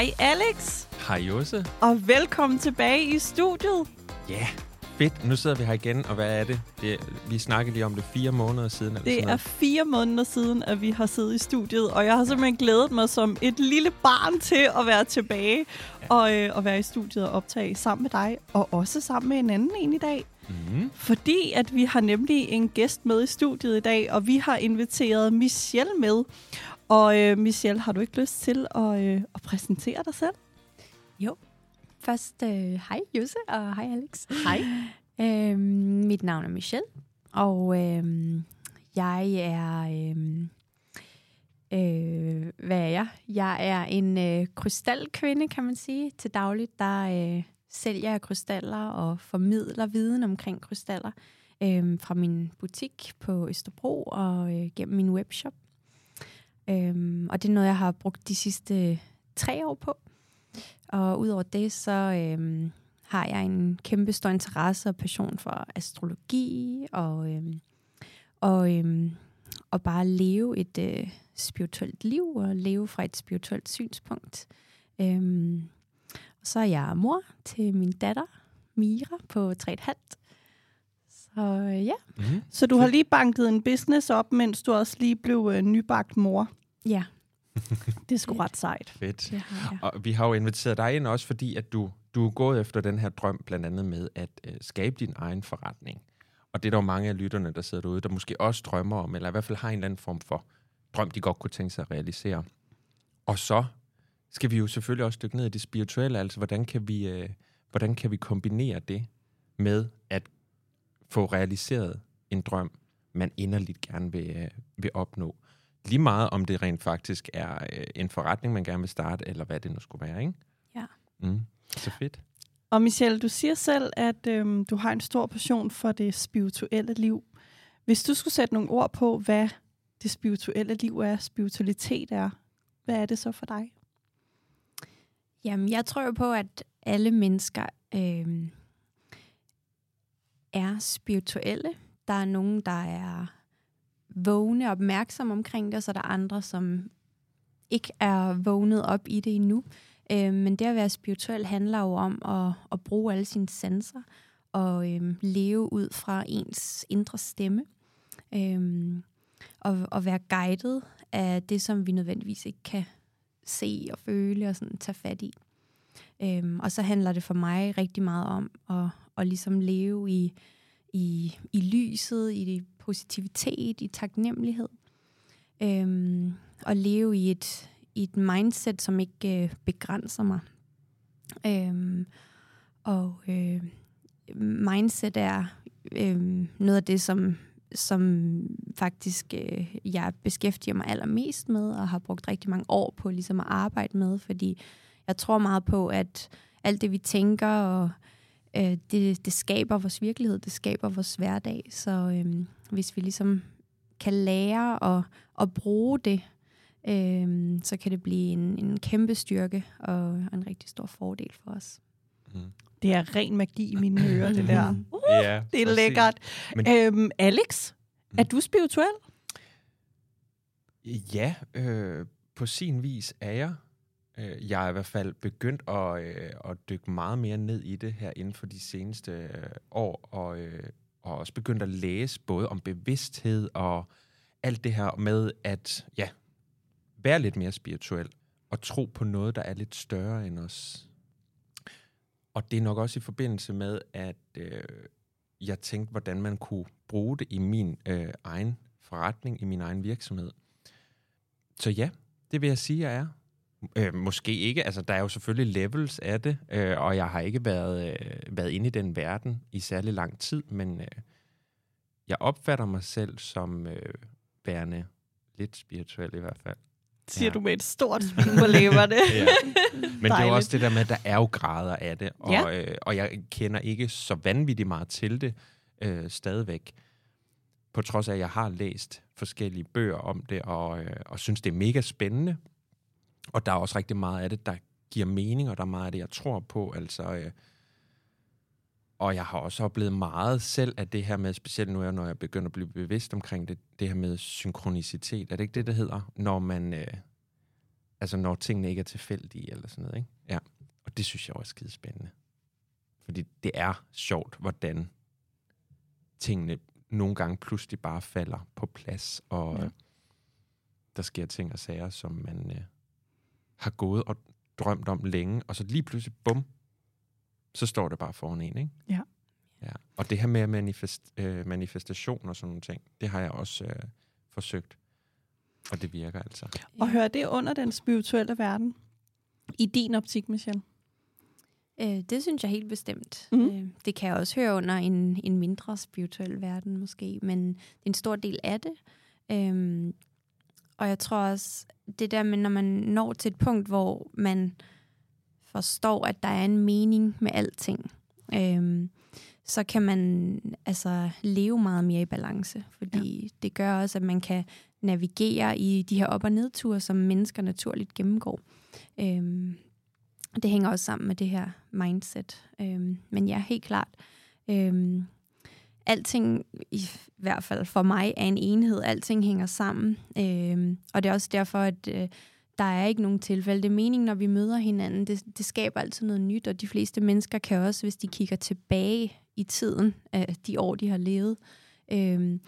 Hej Alex, Hej Josse. og velkommen tilbage i studiet. Ja, yeah. fedt. Nu sidder vi her igen, og hvad er det? det er, vi snakkede lige om det fire måneder siden. Eller Det er fire måneder siden, at vi har siddet i studiet, og jeg har simpelthen glædet mig som et lille barn til at være tilbage og, øh, og være i studiet og optage sammen med dig, og også sammen med en anden en i dag. Mm. Fordi at vi har nemlig en gæst med i studiet i dag, og vi har inviteret Michelle med. Og øh, Michelle, har du ikke lyst til at, øh, at præsentere dig selv? Først, øh, hej Jose, og hej Alex. Hej. Øhm, mit navn er Michelle, og øhm, jeg er... Øhm, øh, hvad er jeg? Jeg er en øh, krystalkvinde, kan man sige. Til dagligt, der øh, sælger jeg krystaller og formidler viden omkring krystaller øh, fra min butik på Østerbro og øh, gennem min webshop. Øhm, og det er noget, jeg har brugt de sidste tre år på. Og udover det, så øhm, har jeg en kæmpe stor interesse og passion for astrologi og, øhm, og, øhm, og bare leve et øh, spirituelt liv og leve fra et spirituelt synspunkt. Øhm, og så er jeg mor til min datter, Mira, på 3,5. Så øh, ja. Mm. Så du har lige banket en business op, mens du også lige blev øh, nybagt mor. Ja, Det er sgu ret sejt. Fedt. det har jeg. Og vi har jo inviteret dig ind også, fordi at du, du er gået efter den her drøm, blandt andet med at øh, skabe din egen forretning. Og det er der jo mange af lytterne, der sidder derude, der måske også drømmer om, eller i hvert fald har en eller anden form for drøm, de godt kunne tænke sig at realisere. Og så skal vi jo selvfølgelig også dykke ned i det spirituelle, altså hvordan kan vi, øh, hvordan kan vi kombinere det med at få realiseret en drøm, man inderligt gerne vil, øh, vil opnå. Lige meget om det rent faktisk er øh, en forretning, man gerne vil starte, eller hvad det nu skulle være, ikke? Ja. Mm. Så fedt. Og Michelle, du siger selv, at øhm, du har en stor passion for det spirituelle liv. Hvis du skulle sætte nogle ord på, hvad det spirituelle liv er, spiritualitet er, hvad er det så for dig? Jamen, jeg tror jo på, at alle mennesker øh, er spirituelle. Der er nogen, der er vågne og opmærksomme omkring det, og så er der andre, som ikke er vågnet op i det endnu. Øh, men det at være spirituel handler jo om at, at bruge alle sine sanser og øh, leve ud fra ens indre stemme. Øh, og, og være guidet af det, som vi nødvendigvis ikke kan se og føle og sådan tage fat i. Øhm, og så handler det for mig rigtig meget om at, at ligesom leve i, i, i lyset, i positivitet, i taknemmelighed. Øhm, og leve i et, i et mindset, som ikke øh, begrænser mig. Øhm, og øh, mindset er øh, noget af det, som, som faktisk øh, jeg beskæftiger mig allermest med, og har brugt rigtig mange år på ligesom at arbejde med, fordi jeg tror meget på, at alt det, vi tænker, og øh, det, det skaber vores virkelighed, det skaber vores hverdag. Så øh, hvis vi ligesom kan lære at, at bruge det, øh, så kan det blive en, en kæmpe styrke og en rigtig stor fordel for os. Mm. Det er ren magi i mine ører, det der. Uh, Ja, det er præcis. lækkert. Men- Øhm, Alex, er du spirituel? Ja, øh, på sin vis er jeg. Øh, Jeg er i hvert fald begyndt at, øh, at dykke meget mere ned i det her inden for de seneste øh, år, og, øh, og også begyndt at læse både om bevidsthed og alt det her med at ja, være lidt mere spirituel og tro på noget, der er lidt større end os. Og det er nok også i forbindelse med, at øh, jeg tænkte, hvordan man kunne bruge det i min øh, egen forretning, i min egen virksomhed. Så ja, det vil jeg sige, jeg er. Øh, måske ikke, altså der er jo selvfølgelig levels af det, øh, og jeg har ikke været, øh, været inde i den verden i særlig lang tid, men øh, jeg opfatter mig selv som øh, værende lidt spirituel i hvert fald. Siger Ja. du med et stort smil på læberne. Ja. Men det er jo Dejligt. også det der med, at der er jo grader af det, og, Ja. øh, og jeg kender ikke så vanvittigt meget til det øh, stadigvæk. På trods af, at jeg har læst forskellige bøger om det, og, øh, og synes, det er mega spændende. Og der er også rigtig meget af det, der giver mening, og der er meget af det, jeg tror på. Altså, øh, og jeg har også oplevet meget selv af det her med, specielt nu, når jeg begynder at blive bevidst omkring det, det her med synkronicitet. Er det ikke det, det hedder? Når man... Øh, altså når tingene ikke er tilfældige eller sådan noget. Ikke? Ja. Og det synes jeg også er skide spændende. Fordi det er sjovt, hvordan tingene nogle gange pludselig bare falder på plads, og Ja. ja. der sker ting og sager, som man øh, har gået og drømt om længe, og så lige pludselig, bum, så står det bare foran en, ikke? Ja. ja. Og det her med manifest, øh, manifestation og sådan nogle ting, det har jeg også øh, forsøgt. Og det virker altså. Og hører det under den spirituelle verden? I din optik, Michelle? Øh, det synes jeg helt bestemt. Mm. Øh, det kan også høre under en, en mindre spirituel verden måske, men det er en stor del af det. Øhm, og jeg tror også, det der med, når man når til et punkt, hvor man forstår, at der er en mening med alting, øhm, så kan man altså leve meget mere i balance, fordi ja. det gør også, at man kan navigere i de her op- og nedture, som mennesker naturligt gennemgår. Øhm, det hænger også sammen med det her mindset. Øhm, men ja, helt klart. Øhm, alting, i hvert fald for mig, er en enhed. Alting hænger sammen. Øhm, og det er også derfor, at øh, der er ikke nogen tilfælde. Det er meningen, når vi møder hinanden. Det, det skaber altid noget nyt, og de fleste mennesker kan også, hvis de kigger tilbage i tiden, øh, de år, de har levet, øhm,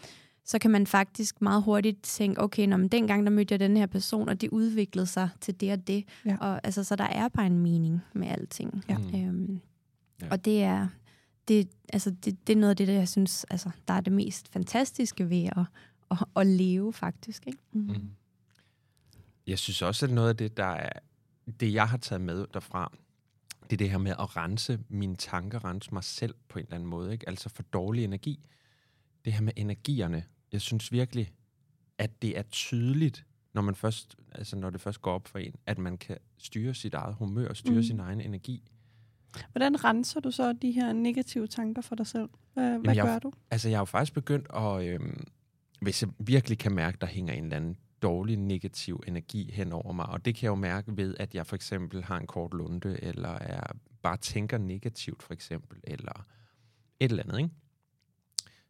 så kan man faktisk meget hurtigt tænke, okay, når, men dengang der mødte jeg den her person, og det udviklede sig til det og det. Ja. Og, altså, så der er bare en mening med alting. Ja. Øhm, Ja. Og det er, det, altså, det, det er noget af det, der jeg synes, altså, der er det mest fantastiske ved at, at, at leve, faktisk. Ikke? Mm. Jeg synes også, at noget af det, der er, det jeg har taget med derfra, det er det her med at rense mine tanker, rense mig selv på en eller anden måde. Ikke? Altså for dårlig energi. Det her med energierne. Jeg synes virkelig, at det er tydeligt, når man først, altså når det først går op for en, at man kan styre sit eget humør og styre Mm. mm. sin egen energi. Hvordan renser du så de her negative tanker for dig selv? Hvad, hvad jeg- gør du? Altså, jeg har jo faktisk begyndt at, øhm, hvis jeg virkelig kan mærke, der hænger en eller anden dårlig negativ energi hen over mig, og det kan jeg jo mærke ved, at jeg for eksempel har en kort lunde, eller er, bare tænker negativt for eksempel, eller et eller andet, ikke?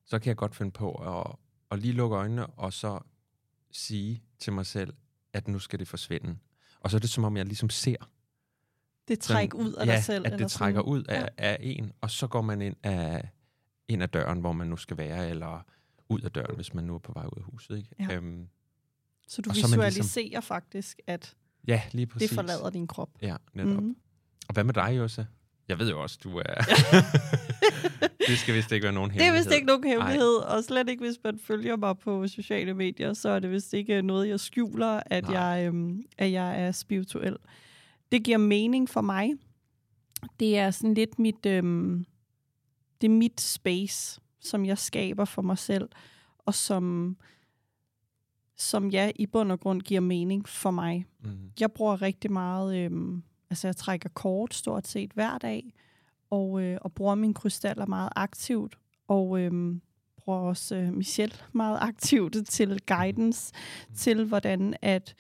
så kan jeg godt finde på at, at lige lukke øjnene, og så sige til mig selv, at nu skal det forsvinde. Og så er det som om, jeg ligesom ser, Det sådan- træk ud af ja, dig selv? at eller det trækker ud af, Ja. af en, og så går man ind af, ind af døren, hvor man nu skal være, eller ud af døren, hvis man nu er på vej ud af huset. Ikke? Ja. Øhm, Så du Og så er man ligesom- visualiserer faktisk, at ja, lige præcis. det forlader din krop. Ja, netop. Mm. Mhm. Og hvad med dig, Josse? Jeg ved jo også, du er... det skal vist ikke være nogen Det er hemmelighed. vist ikke nogen hemmelighed, og slet ikke, hvis man følger mig på sociale medier, så er det vist ikke noget, jeg skjuler, at, Nej. jeg, øhm, at jeg er spirituel. Det giver mening for mig. Det er sådan lidt mit, øhm, det er mit space, som jeg skaber for mig selv, og som, som jeg i bund og grund giver mening for mig. Mm. Jeg bruger rigtig meget, øhm, altså jeg trækker kort stort set hver dag, og, øh, og bruger mine krystaller meget aktivt, og øhm, bruger også øh, Michelle meget aktivt til guidance, til hvordan at,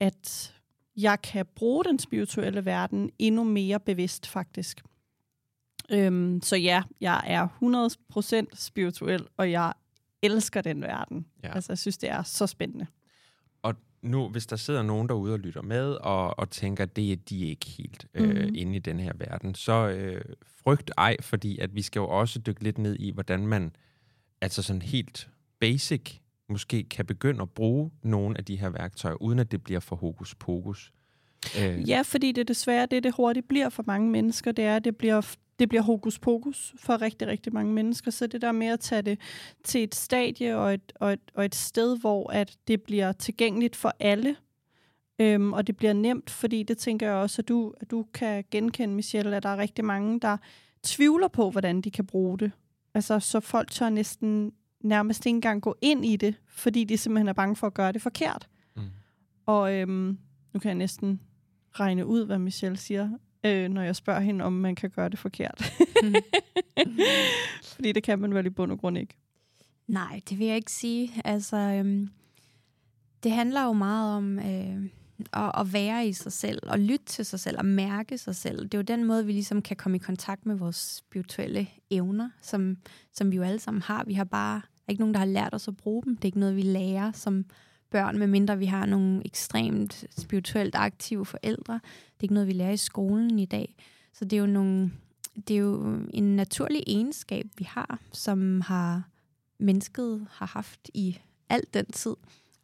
at jeg kan bruge den spirituelle verden endnu mere bevidst faktisk. Øhm, så ja, jeg er 100% spirituel, og jeg elsker den verden. Ja. Altså, jeg synes, det er så spændende. Og nu, hvis der sidder nogen derude og lytter med, og, og tænker, at det er de ikke helt øh, Mhm. inde i den her verden, så øh, frygt ej, fordi at vi skal jo også dykke lidt ned i, hvordan man altså sådan helt basic måske kan begynde at bruge nogle af de her værktøjer, uden at det bliver for hokus pokus. Øh, Ja, fordi det desværre det, det hurtigt bliver for mange mennesker, det er, at det bliver, det bliver hokus pokus for rigtig, rigtig mange mennesker. Så det der med at tage det til et stadie og et, og et, og et sted, hvor at det bliver tilgængeligt for alle, øhm, og det bliver nemt, fordi det tænker jeg også, at du, at du kan genkende, Michelle, at der er rigtig mange, der tvivler på, hvordan de kan bruge det. Altså, så folk tør næsten nærmest ikke engang gå ind i det, fordi de simpelthen er bange for at gøre det forkert. Mm. Og øhm, nu kan jeg næsten regne ud, hvad Michelle siger, øh, når jeg spørger hende, om man kan gøre det forkert. Fordi det kan man vel i bund og grund ikke. Nej, det vil jeg ikke sige. Altså, øhm, det handler jo meget om øh, og, og være i sig selv, og lytte til sig selv, og mærke sig selv. Det er jo den måde, vi ligesom kan komme i kontakt med vores spirituelle evner, som, som vi jo alle sammen har. Vi har bare der er ikke nogen, der har lært os at bruge dem. Det er ikke noget, vi lærer som børn, medmindre vi har nogle ekstremt spirituelt aktive forældre. Det er ikke noget, vi lærer i skolen i dag. Så det er jo, nogle, det er jo en naturlig egenskab, vi har, som har mennesket har haft i al den tid,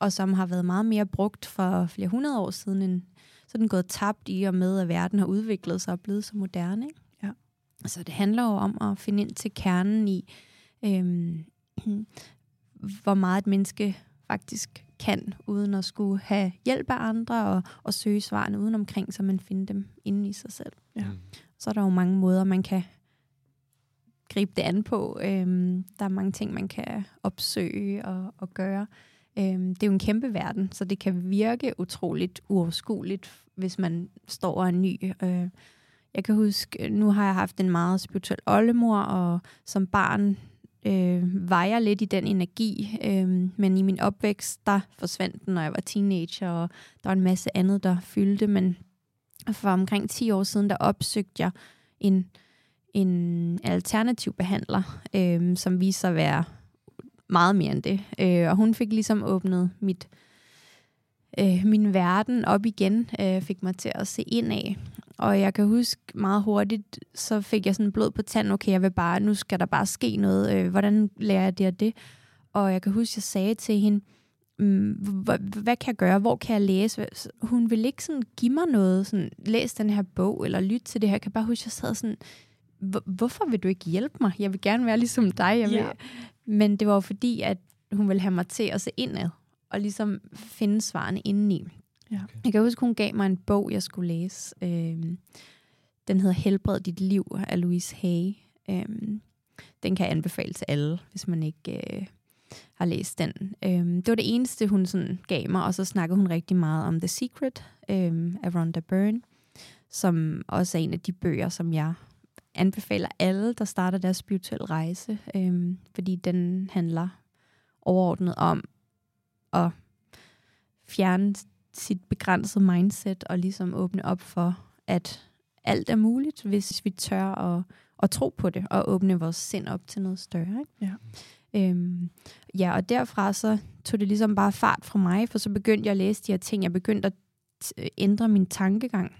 og som har været meget mere brugt for flere hundrede år siden, end så er den gået tabt i og med, at verden har udviklet sig og blevet så moderne. Ikke? Ja. Så det handler jo om at finde ind til kernen i, øhm, hvor meget et menneske faktisk kan, uden at skulle have hjælp af andre og, og søge svarene uden omkring, så man finder dem inde i sig selv. Ja. Mm. Så er der jo mange måder, man kan gribe det an på. Øhm, der er mange ting, man kan opsøge og, og gøre. Øhm, det er jo en kæmpe verden, så det kan virke utroligt uoverskueligt, hvis man står og er ny. Øh, jeg kan huske, nu har jeg haft en meget spirituel oldemor, og som barn øh, vejer lidt i den energi, øh, men i min opvækst, der forsvandt den, når jeg var teenager, og der var en masse andet, der fyldte, men for omkring 10 år siden, der opsøgte jeg en, en alternativ behandler, øh, som viste sig at være meget mere end det. Øh, og hun fik ligesom åbnet mit, øh, min verden op igen, øh, fik mig til at se ind af. Og jeg kan huske meget hurtigt, så fik jeg sådan blod på tanden, okay, jeg vil bare, nu skal der bare ske noget, øh, hvordan lærer jeg det og det? Og jeg kan huske, jeg sagde til hende, mm, hvad, kan jeg gøre, hvor kan jeg læse? Hun ville ikke sådan give mig noget, sådan, læs den her bog, eller lyt til det her. Jeg kan bare huske, jeg sad sådan, hvorfor vil du ikke hjælpe mig? Jeg vil gerne være ligesom dig. Jeg vil. yeah. Men det var jo fordi, at hun ville have mig til at se indad, og ligesom finde svarene indeni. Ja. Okay. Jeg kan huske, hun gav mig en bog, jeg skulle læse. Øhm, den hedder Helbred dit liv af Louise Hay. Øhm, den kan jeg anbefale til alle, hvis man ikke øh, har læst den. Øhm, det var det eneste, hun sådan gav mig, og så snakkede hun rigtig meget om The Secret øhm, af Rhonda Byrne, som også er en af de bøger, som jeg anbefaler alle, der starter deres spirituelle rejse, øhm, fordi den handler overordnet om at fjerne sit begrænsede mindset og ligesom åbne op for, at alt er muligt, hvis vi tør at, at tro på det og åbne vores sind op til noget større. Ikke? Ja. Øhm, ja, og derfra så tog det ligesom bare fart fra mig, for så begyndte jeg at læse de her ting. Jeg begyndte at t- ændre min tankegang.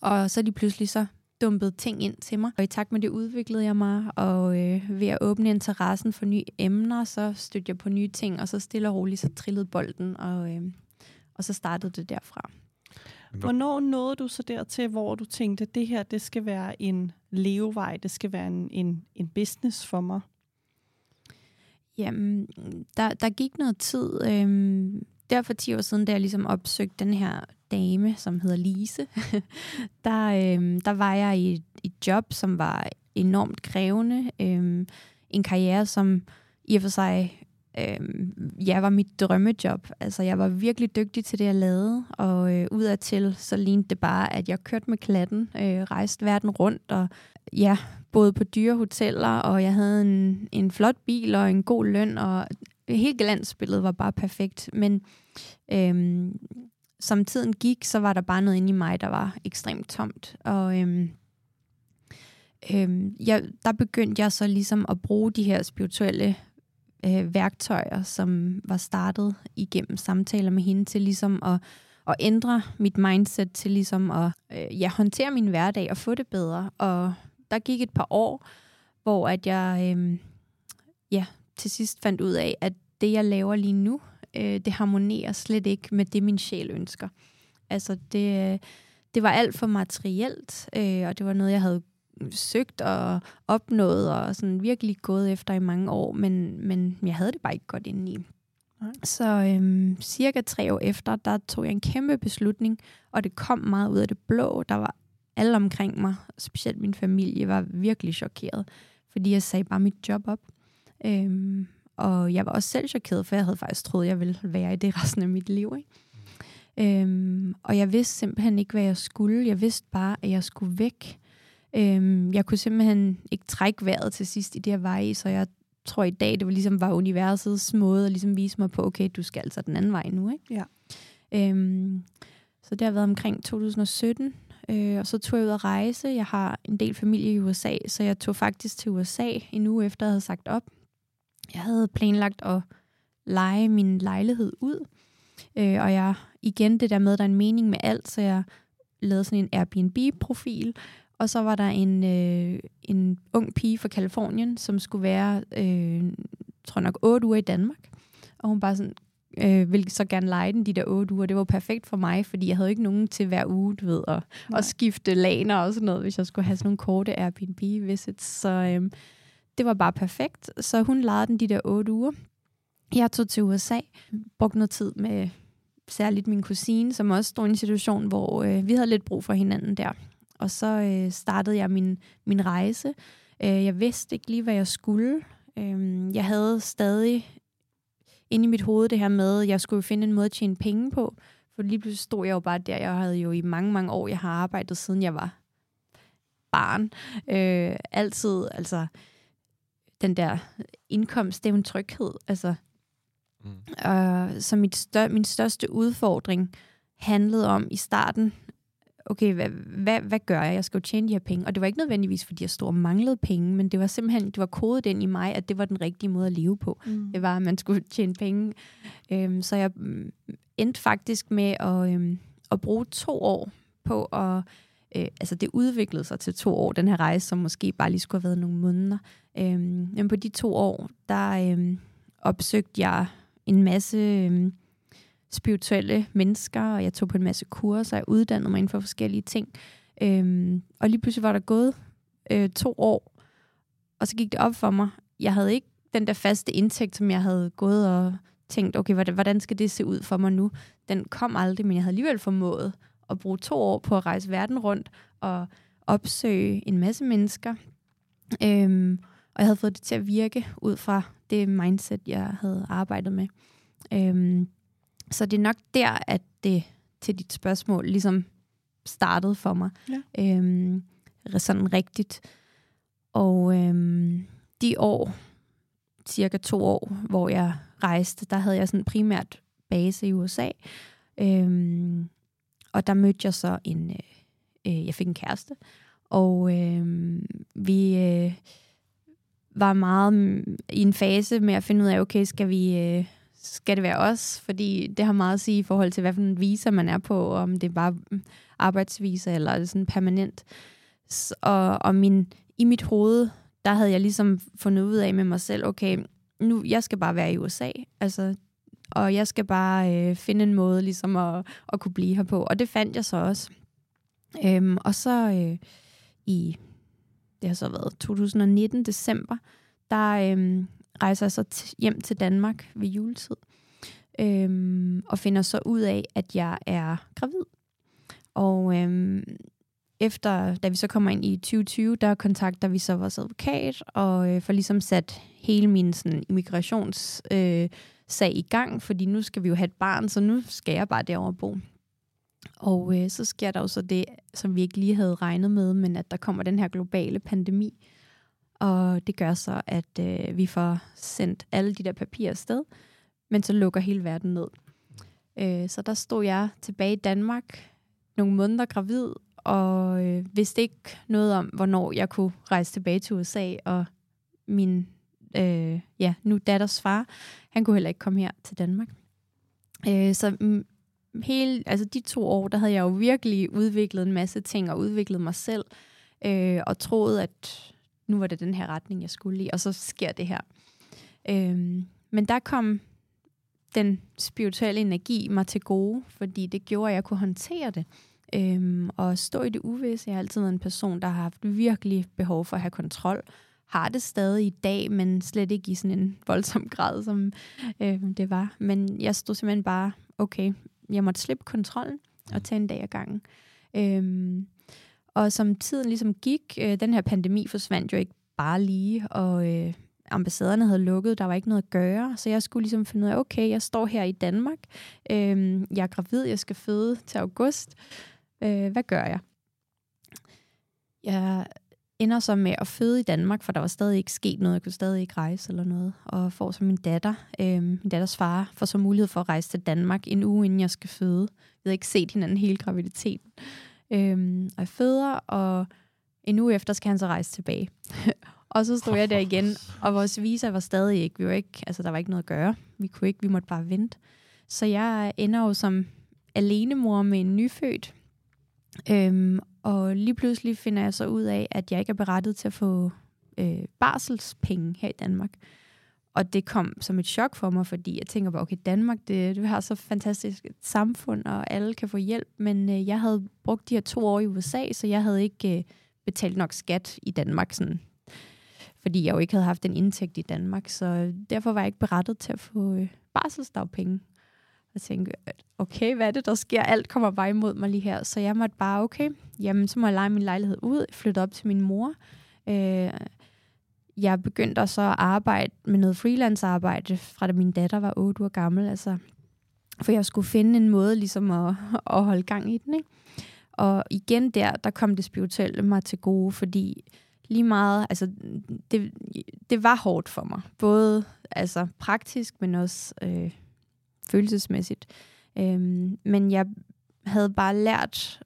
Og så de pludselig så dumpet ting ind til mig. Og i takt med det udviklede jeg mig, og øh, ved at åbne interessen for nye emner, så stødte jeg på nye ting, og så stille og roligt, så trillede bolden, og, øh, og så startede det derfra. Hvornår nåede du så dertil, hvor du tænkte, at det her det skal være en levevej, det skal være en, en, en business for mig? Jamen, der, der gik noget tid. Øhm, der for 10 år siden, da jeg ligesom opsøgte den her dame, som hedder Lise, der, øhm, der var jeg i et, et job, som var enormt krævende. Øhm, en karriere, som i og for sig øhm, ja, var mit drømmejob. Altså, jeg var virkelig dygtig til det, jeg lavede, og øh, udadtil, så lignede det bare, at jeg kørte med klatten, øh, rejste verden rundt, og ja, boede på dyre hoteller, og jeg havde en, en flot bil og en god løn, og hele glansbilledet var bare perfekt. Men øhm, som tiden gik, så var der bare noget inde i mig, der var ekstremt tomt. Og øhm, øhm, jeg, der begyndte jeg så ligesom at bruge de her spirituelle øh, værktøjer, som var startet igennem samtaler med hende, til ligesom at, at ændre mit mindset, til ligesom at øh, ja, håndtere min hverdag og få det bedre. Og der gik et par år, hvor at jeg øh, ja, til sidst fandt ud af, at det, jeg laver lige nu, øh, det harmonerer slet ikke med det, min sjæl ønsker. Altså, det, det var alt for materielt, øh, og det var noget, jeg havde søgt og opnået, og sådan virkelig gået efter i mange år, men, men jeg havde det bare ikke godt indeni. Nej. Så øhm, cirka tre år efter, der tog jeg en kæmpe beslutning, og det kom meget ud af det blå. Der var alle omkring mig, specielt min familie, var virkelig chokeret, fordi jeg sagde bare mit job op. Øhm, og jeg var også selv chokeret, for jeg havde faktisk troet, jeg ville være i det resten af mit liv. Ikke? Øhm, og jeg vidste simpelthen ikke, hvad jeg skulle. Jeg vidste bare, at jeg skulle væk. Øhm, jeg kunne simpelthen ikke trække vejret til sidst i det, jeg var i, så jeg tror i dag, det var ligesom var universets måde at ligesom vise mig på, okay, du skal altså den anden vej nu. Ikke? Ja. Øhm, så det har været omkring 2017, øh, og så tog jeg ud at rejse. Jeg har en del familie i USA, så jeg tog faktisk til USA en uge efter, jeg havde sagt op. Jeg havde planlagt at lege min lejlighed ud, Øh, og jeg, igen det der med, at der er en mening med alt, så jeg lavede sådan en Airbnb-profil, og så var der en, øh, en ung pige fra Kalifornien, som skulle være, øh, tror nok, otte uger i Danmark. Og hun bare sådan, øh, ville så gerne lege den de der otte uger. Det var perfekt for mig, fordi jeg havde ikke nogen til hver uge, du ved, at, at skifte laner og sådan noget, hvis jeg skulle have sådan nogle korte Airbnb-visits. Så øh, det var bare perfekt. Så hun lejede den de der otte uger. Jeg tog til USA, brugte noget tid med særligt min kusine, som også stod i en situation, hvor øh, vi havde lidt brug for hinanden der. Og så øh, startede jeg min, min rejse. Øh, jeg vidste ikke lige, hvad jeg skulle. Øh, jeg havde stadig inde i mit hoved det her med, at jeg skulle finde en måde at tjene penge på. For lige pludselig stod jeg jo bare der. Jeg havde jo i mange, mange år, jeg har arbejdet siden jeg var barn. Øh, altid, altså, den der indkomst, det er jo en tryghed. Altså, mm. øh, så mit stør, min største udfordring handlede om i starten, okay, hvad, hvad, hvad gør jeg? Jeg skal jo tjene de her penge. Og det var ikke nødvendigvis, fordi jeg stod og manglede penge, men det var simpelthen, det var kodet ind i mig, at det var den rigtige måde at leve på. Mm. Det var, at man skulle tjene penge. Øhm, så jeg mm, endte faktisk med at, øhm, at bruge to år på at... Øh, altså det udviklede sig til to år, den her rejse, som måske bare lige skulle have været nogle måneder. Øhm, men på de to år, der øhm, opsøgte jeg en masse... Øhm, spirituelle mennesker, og jeg tog på en masse kurser, jeg uddannede mig inden for forskellige ting. Øhm, og lige pludselig var der gået øh, to år, og så gik det op for mig. Jeg havde ikke den der faste indtægt, som jeg havde gået og tænkt, okay, hvordan skal det se ud for mig nu? Den kom aldrig, men jeg havde alligevel formået at bruge to år på at rejse verden rundt og opsøge en masse mennesker. Øhm, og jeg havde fået det til at virke ud fra det mindset, jeg havde arbejdet med. Øhm, så det er nok der, at det til dit spørgsmål ligesom startede for mig. Ja. Øhm, sådan rigtigt. Og øhm, de år, cirka to år, hvor jeg rejste, der havde jeg sådan primært base i USA. Øhm, og der mødte jeg så en, øh, øh, jeg fik en kæreste, og øh, vi øh, var meget i en fase med at finde ud af, okay, skal vi, øh, skal det være os, fordi det har meget at sige i forhold til, hvad for en visa man er på, om det er bare mm, arbejdsvisa eller sådan permanent. Og, og min, i mit hoved, der havde jeg ligesom fundet ud af med mig selv, okay, nu, jeg skal bare være i USA, altså, og jeg skal bare øh, finde en måde ligesom at, at kunne blive her på. Og det fandt jeg så også. Øhm, og så øh, i, det har så været 2019, december, der øhm, rejser så t- hjem til Danmark ved juletid, øhm, og finder så ud af, at jeg er gravid. Og øhm, efter, da vi så kommer ind i 2020, der kontakter vi så vores advokat, og øh, får ligesom sat hele min sådan, immigrationssag øh, sag i gang, fordi nu skal vi jo have et barn, så nu skal jeg bare derover bo. Og øh, så sker der jo så det, som vi ikke lige havde regnet med, men at der kommer den her globale pandemi, og det gør så, at øh, vi får sendt alle de der papirer afsted, men så lukker hele verden ned. Øh, så der stod jeg tilbage i Danmark, nogle måneder gravid, og øh, vidste ikke noget om, hvornår jeg kunne rejse tilbage til USA, og min øh, ja, nu datters far, han kunne heller ikke komme her til Danmark. Øh, så mm, hele, altså de to år, der havde jeg jo virkelig udviklet en masse ting, og udviklet mig selv, øh, og troet, at nu var det den her retning, jeg skulle i, og så sker det her. Øh, men der kom den spirituelle energi mig til gode, fordi det gjorde, at jeg kunne håndtere det. Øhm, og stå i det uvisse. Jeg har altid været en person, der har haft virkelig behov for at have kontrol. Har det stadig i dag, men slet ikke i sådan en voldsom grad, som øh, det var. Men jeg stod simpelthen bare, okay, jeg måtte slippe kontrollen og tage en dag ad gangen. Øhm, og som tiden ligesom gik, øh, den her pandemi forsvandt jo ikke bare lige, og øh, ambassaderne havde lukket, der var ikke noget at gøre, så jeg skulle ligesom finde ud af, okay, jeg står her i Danmark, øh, jeg er gravid, jeg skal føde til august, øh, hvad gør jeg? Jeg ender så med at føde i Danmark, for der var stadig ikke sket noget, jeg kunne stadig ikke rejse eller noget, og får så min datter, øh, min datters far, får så mulighed for at rejse til Danmark en uge, inden jeg skal føde. Vi havde ikke set hinanden hele graviditeten. Øh, og jeg føder, og en uge efter skal han så rejse tilbage. og så stod jeg der igen, og vores visa var stadig ikke, vi var ikke, altså der var ikke noget at gøre. Vi kunne ikke, vi måtte bare vente. Så jeg ender jo som alenemor med en nyfødt. Øhm, og lige pludselig finder jeg så ud af, at jeg ikke er berettet til at få øh, barselspenge her i Danmark. Og det kom som et chok for mig, fordi jeg tænker bare, okay, Danmark, det, det har så fantastisk et samfund, og alle kan få hjælp, men øh, jeg havde brugt de her to år i USA, så jeg havde ikke øh, betalt nok skat i Danmark, sådan, fordi jeg jo ikke havde haft en indtægt i Danmark, så derfor var jeg ikke berettet til at få øh, barselsdagpenge. Jeg tænke, okay, hvad er det, der sker? Alt kommer bare imod mig lige her. Så jeg måtte bare, okay, jamen så må jeg lege min lejlighed ud, flytte op til min mor. Øh, jeg begyndte så at arbejde med noget freelance-arbejde, fra da min datter var 8 år gammel. Altså, for jeg skulle finde en måde ligesom at, at holde gang i den. Ikke? Og igen der, der kom det spirituelle mig til gode, fordi lige meget, altså det, det var hårdt for mig. Både altså praktisk, men også øh, følelsesmæssigt. Øhm, men jeg havde bare lært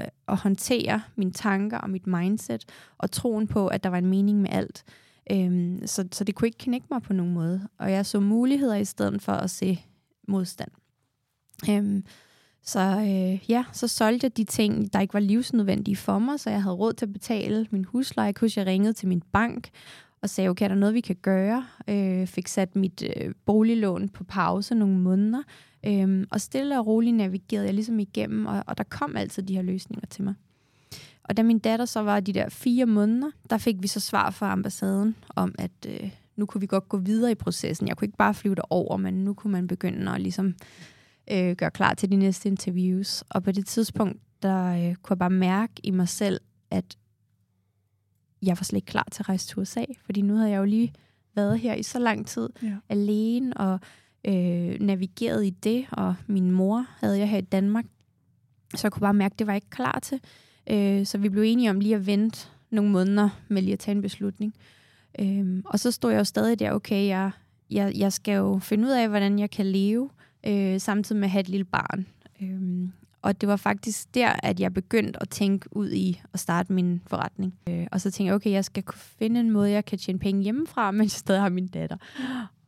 øh, at håndtere mine tanker og mit mindset, og troen på, at der var en mening med alt. Øhm, så, så det kunne ikke knække mig på nogen måde. Og jeg så muligheder i stedet for at se modstand. Øhm, så øh, ja, så solgte jeg de ting, der ikke var livsnødvendige for mig, så jeg havde råd til at betale min husleje. Jeg kunne jeg ringede til min bank og sagde, okay, er der noget, vi kan gøre? Øh, fik sat mit øh, boliglån på pause nogle måneder, øh, og stille og roligt navigerede jeg ligesom igennem, og, og der kom altid de her løsninger til mig. Og da min datter så var de der fire måneder, der fik vi så svar fra ambassaden om, at øh, nu kunne vi godt gå videre i processen. Jeg kunne ikke bare flyve over, men nu kunne man begynde at ligesom øh, gøre klar til de næste interviews. Og på det tidspunkt, der øh, kunne jeg bare mærke i mig selv, at jeg var slet ikke klar til at rejse til USA, fordi nu havde jeg jo lige været her i så lang tid ja. alene og øh, navigeret i det, og min mor havde jeg her i Danmark, så jeg kunne bare mærke, at det var jeg ikke klar til. Øh, så vi blev enige om lige at vente nogle måneder med lige at tage en beslutning. Øh, og så stod jeg jo stadig der, okay, jeg, jeg, jeg skal jo finde ud af, hvordan jeg kan leve, øh, samtidig med at have et lille barn. Øh, og det var faktisk der, at jeg begyndte at tænke ud i at starte min forretning. Øh, og så tænkte jeg, okay, jeg skal kunne finde en måde, jeg kan tjene penge hjemmefra, mens jeg stadig har min datter.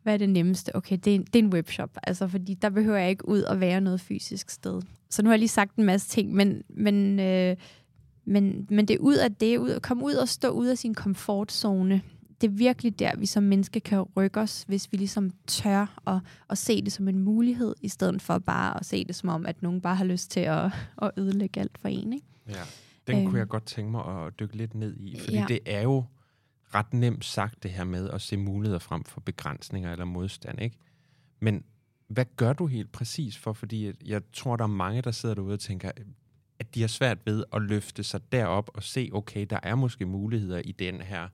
Hvad er det nemmeste? Okay, det er, en, det er en webshop, altså, fordi der behøver jeg ikke ud og være noget fysisk sted. Så nu har jeg lige sagt en masse ting, men, men, øh, men, men det er ud af det, ud, at komme ud og stå ud af sin komfortzone, det er virkelig der, vi som mennesker kan rykke os, hvis vi ligesom tør at, at se det som en mulighed, i stedet for bare at se det som om, at nogen bare har lyst til at, at ødelægge alt for en. Ikke? Ja, den øhm, kunne jeg godt tænke mig at dykke lidt ned i, fordi ja. det er jo ret nemt sagt det her med at se muligheder frem for begrænsninger eller modstand, ikke? Men hvad gør du helt præcis for? Fordi jeg tror, der er mange, der sidder derude og tænker, at de har svært ved at løfte sig derop og se, okay, der er måske muligheder i den her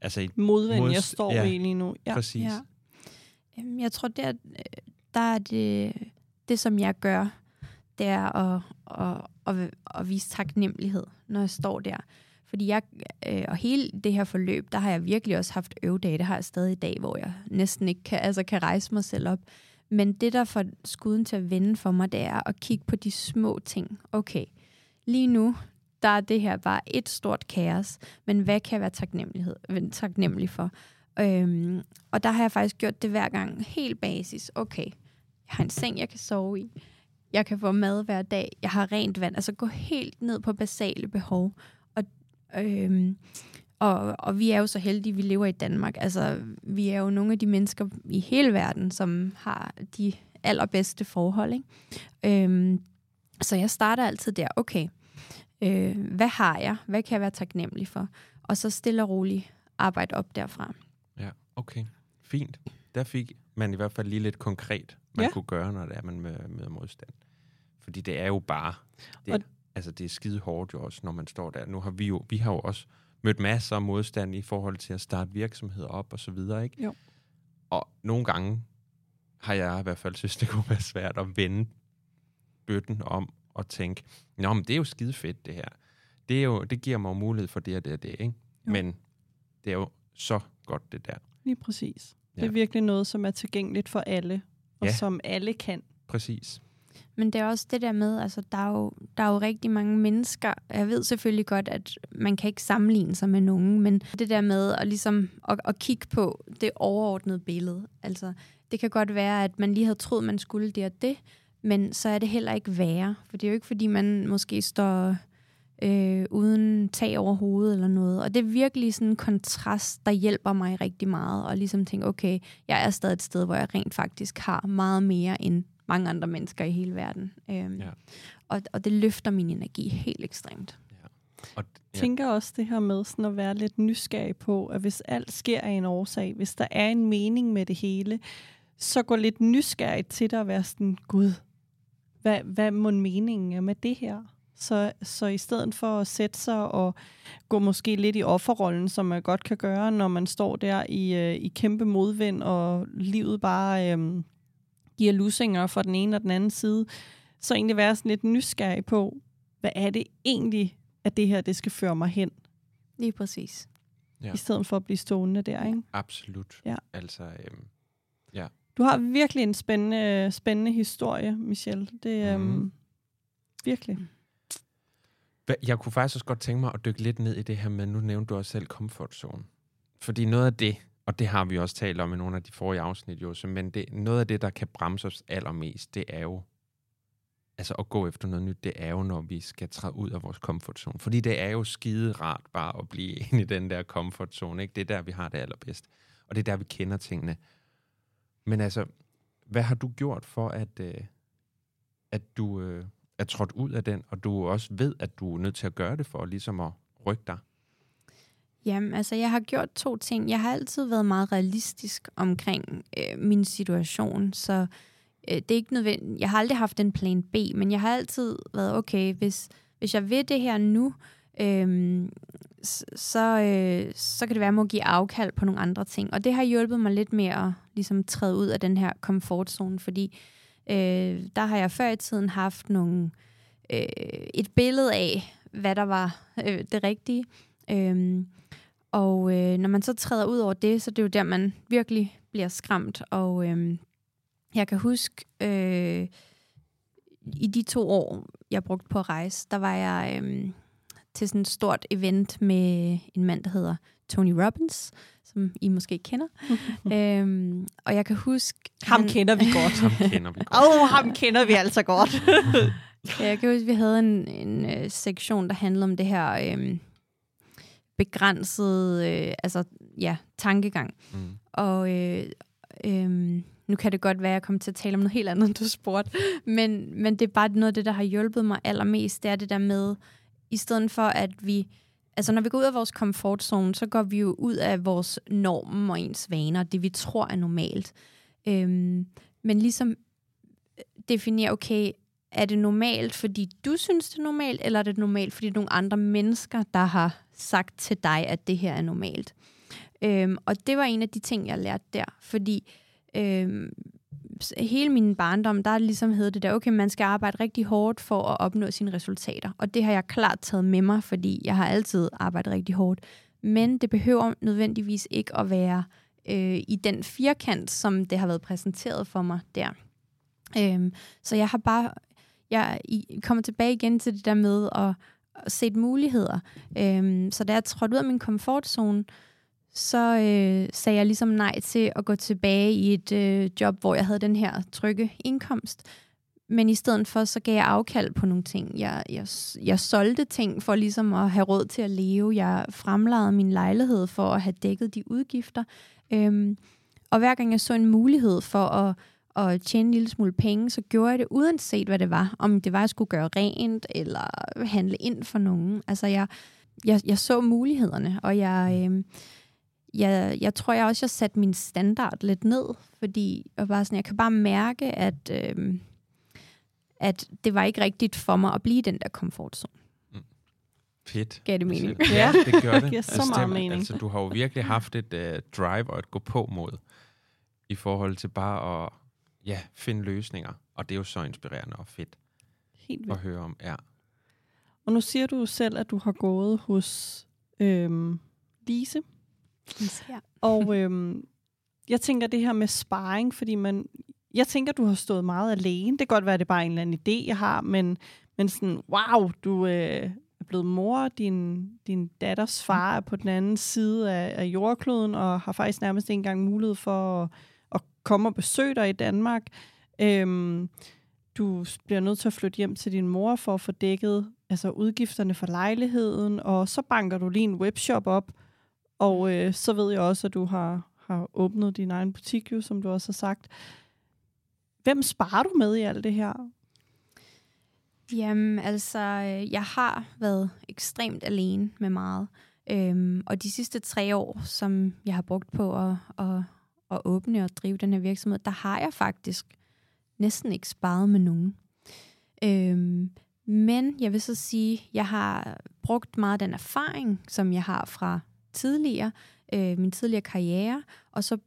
altså et modvind, mod, jeg står ja, i lige nu. Ja. Præcis. Ja. Øhm, jeg tror, der, der er det, det, som jeg gør, det er at, at, at, at vise taknemmelighed, når jeg står der. Fordi jeg, øh, og hele det her forløb, der har jeg virkelig også haft øvedage, det har jeg stadig i dag, hvor jeg næsten ikke kan, altså kan rejse mig selv op. Men det, der får skuden til at vende for mig, det er at kigge på de små ting. Okay, lige nu, der er det her bare et stort kaos, men hvad kan jeg være taknemmelighed, taknemmelig for? Øhm, og der har jeg faktisk gjort det hver gang, helt basis. Okay, jeg har en seng, jeg kan sove i. Jeg kan få mad hver dag. Jeg har rent vand. Altså gå helt ned på basale behov. Og, øhm, og, og vi er jo så heldige, vi lever i Danmark. Altså, vi er jo nogle af de mennesker i hele verden, som har de allerbedste forhold. Ikke? Øhm, så jeg starter altid der. Okay, Øh, hvad har jeg? Hvad kan jeg være taknemmelig for? Og så stille og roligt arbejde op derfra. Ja, okay. Fint. Der fik man i hvert fald lige lidt konkret, man ja. kunne gøre, når det er, man møder modstand. Fordi det er jo bare... Det, og, altså, det er skide hårdt jo også, når man står der. Nu har vi jo, vi har jo også mødt masser af modstand i forhold til at starte virksomheder op og så videre, ikke? Jo. Og nogle gange har jeg i hvert fald synes, det kunne være svært at vende bøtten om og tænke, Nå, men det er jo skide fedt, det her. Det, er jo, det giver mig mulighed for det og det og det, ikke? Jo. Men det er jo så godt, det der. Lige præcis. Ja. Det er virkelig noget, som er tilgængeligt for alle, og ja. som alle kan. Præcis. Men det er også det der med, altså der er, jo, der er jo rigtig mange mennesker, jeg ved selvfølgelig godt, at man kan ikke sammenligne sig med nogen, men det der med at, ligesom, at, at kigge på det overordnede billede, altså det kan godt være, at man lige havde troet, man skulle det og det, men så er det heller ikke værre. For det er jo ikke, fordi man måske står øh, uden tag over hovedet eller noget. Og det er virkelig sådan en kontrast, der hjælper mig rigtig meget. Og ligesom tænke, okay, jeg er stadig et sted, hvor jeg rent faktisk har meget mere end mange andre mennesker i hele verden. Øhm, ja. og, og det løfter min energi helt ekstremt. Ja. Og, ja. tænker også det her med sådan at være lidt nysgerrig på, at hvis alt sker af en årsag, hvis der er en mening med det hele, så gå lidt nysgerrig til dig at være sådan, Gud, hvad, hvad må meningen er med det her? Så, så i stedet for at sætte sig og gå måske lidt i offerrollen, som man godt kan gøre, når man står der i, øh, i kæmpe modvind, og livet bare øh, giver lusinger fra den ene og den anden side, så egentlig være sådan lidt nysgerrig på, hvad er det egentlig, at det her det skal føre mig hen? Lige præcis. Ja. I stedet for at blive stående der, ikke? Absolut. Ja. Altså, øhm, ja. Du har virkelig en spændende, spændende historie, Michelle. Det er mm. virkelig. Jeg kunne faktisk også godt tænke mig at dykke lidt ned i det her med, nu nævnte du også selv comfort zone. Fordi noget af det, og det har vi også talt om i nogle af de forrige afsnit, jo, men det, noget af det, der kan bremse os allermest, det er jo, altså at gå efter noget nyt, det er jo, når vi skal træde ud af vores comfort zone. Fordi det er jo skide rart bare at blive inde i den der comfort zone, ikke? Det er der, vi har det allerbedst. Og det er der, vi kender tingene. Men altså, hvad har du gjort for, at, øh, at du øh, er trådt ud af den, og du også ved, at du er nødt til at gøre det for ligesom at rykke dig? Jamen, altså, jeg har gjort to ting. Jeg har altid været meget realistisk omkring øh, min situation, så øh, det er ikke nødvendigt. Jeg har aldrig haft en plan B, men jeg har altid været, okay, hvis, hvis jeg vil det her nu, øh, øhm, så, øh, så kan det være, at jeg må give afkald på nogle andre ting. Og det har hjulpet mig lidt med at ligesom, træde ud af den her komfortzone, fordi øh, der har jeg før i tiden haft nogle, øh, et billede af, hvad der var øh, det rigtige. Øhm, og øh, når man så træder ud over det, så det er jo der, man virkelig bliver skræmt. Og øh, jeg kan huske, øh, i de to år, jeg brugte på at rejse, der var jeg øh, til sådan et stort event med en mand, der hedder Tony Robbins, som I måske kender. øhm, og jeg kan huske... Ham han, kender vi godt. ham kender vi godt. Åh, oh, ham kender vi altså godt. jeg kan huske, vi havde en, en uh, sektion, der handlede om det her um, begrænsede uh, altså, ja, tankegang. Mm. Og uh, um, nu kan det godt være, at jeg kommer til at tale om noget helt andet, end du spurgte. Men, men det er bare noget af det, der har hjulpet mig allermest. Det er det der med, i stedet for at vi altså når vi går ud af vores comfort zone, så går vi jo ud af vores normen og ens vaner, det vi tror er normalt. Øhm, men ligesom øh, definere, okay, er det normalt, fordi du synes, det er normalt, eller er det normalt, fordi nogle andre mennesker, der har sagt til dig, at det her er normalt? Øhm, og det var en af de ting, jeg lærte der, fordi øhm, hele min barndom, der er ligesom hedder det der, okay, man skal arbejde rigtig hårdt for at opnå sine resultater. Og det har jeg klart taget med mig, fordi jeg har altid arbejdet rigtig hårdt. Men det behøver nødvendigvis ikke at være øh, i den firkant, som det har været præsenteret for mig der. Øhm, så jeg har bare, jeg kommer tilbage igen til det der med at, at se muligheder. Øhm, så da jeg trådte ud af min komfortzone, så øh, sagde jeg ligesom nej til at gå tilbage i et øh, job, hvor jeg havde den her trygge indkomst. Men i stedet for, så gav jeg afkald på nogle ting. Jeg, jeg, jeg solgte ting for ligesom at have råd til at leve. Jeg fremlagde min lejlighed for at have dækket de udgifter. Øhm, og hver gang jeg så en mulighed for at, at tjene en lille smule penge, så gjorde jeg det uanset hvad det var. Om det var, at jeg skulle gøre rent, eller handle ind for nogen. Altså jeg, jeg, jeg så mulighederne, og jeg... Øh, jeg, jeg tror jeg også, jeg satte min standard lidt ned, fordi jeg, var sådan, jeg kan bare mærke, at, øh, at det var ikke rigtigt for mig at blive den der komfortzone. Mm. Fedt. Gav det mening? Ja, det gør det. det giver så meget mening. Altså, du har jo virkelig haft et uh, drive og et gå på mod i forhold til bare at ja, finde løsninger. Og det er jo så inspirerende og fedt Helt vildt. at høre om. Ja. Og nu siger du selv, at du har gået hos øhm, Lise, Ja. Og øhm, jeg tænker det her med sparring, fordi man, jeg tænker, du har stået meget alene. Det kan godt være, at det er bare en eller anden idé, jeg har, men, men sådan, wow, du øh, er blevet mor, din, din datters far er på den anden side af, af jordkloden, og har faktisk nærmest ikke engang mulighed for at, at komme og besøge dig i Danmark. Øhm, du bliver nødt til at flytte hjem til din mor for at få dækket altså udgifterne for lejligheden, og så banker du lige en webshop op, og øh, så ved jeg også, at du har, har åbnet din egen butik, jo, som du også har sagt. Hvem sparer du med i alt det her? Jamen, altså, øh, jeg har været ekstremt alene med meget. Øhm, og de sidste tre år, som jeg har brugt på at, at, at åbne og drive den her virksomhed, der har jeg faktisk næsten ikke sparet med nogen. Øhm, men jeg vil så sige, jeg har brugt meget af den erfaring, som jeg har fra tidligere, øh, min tidligere karriere, og så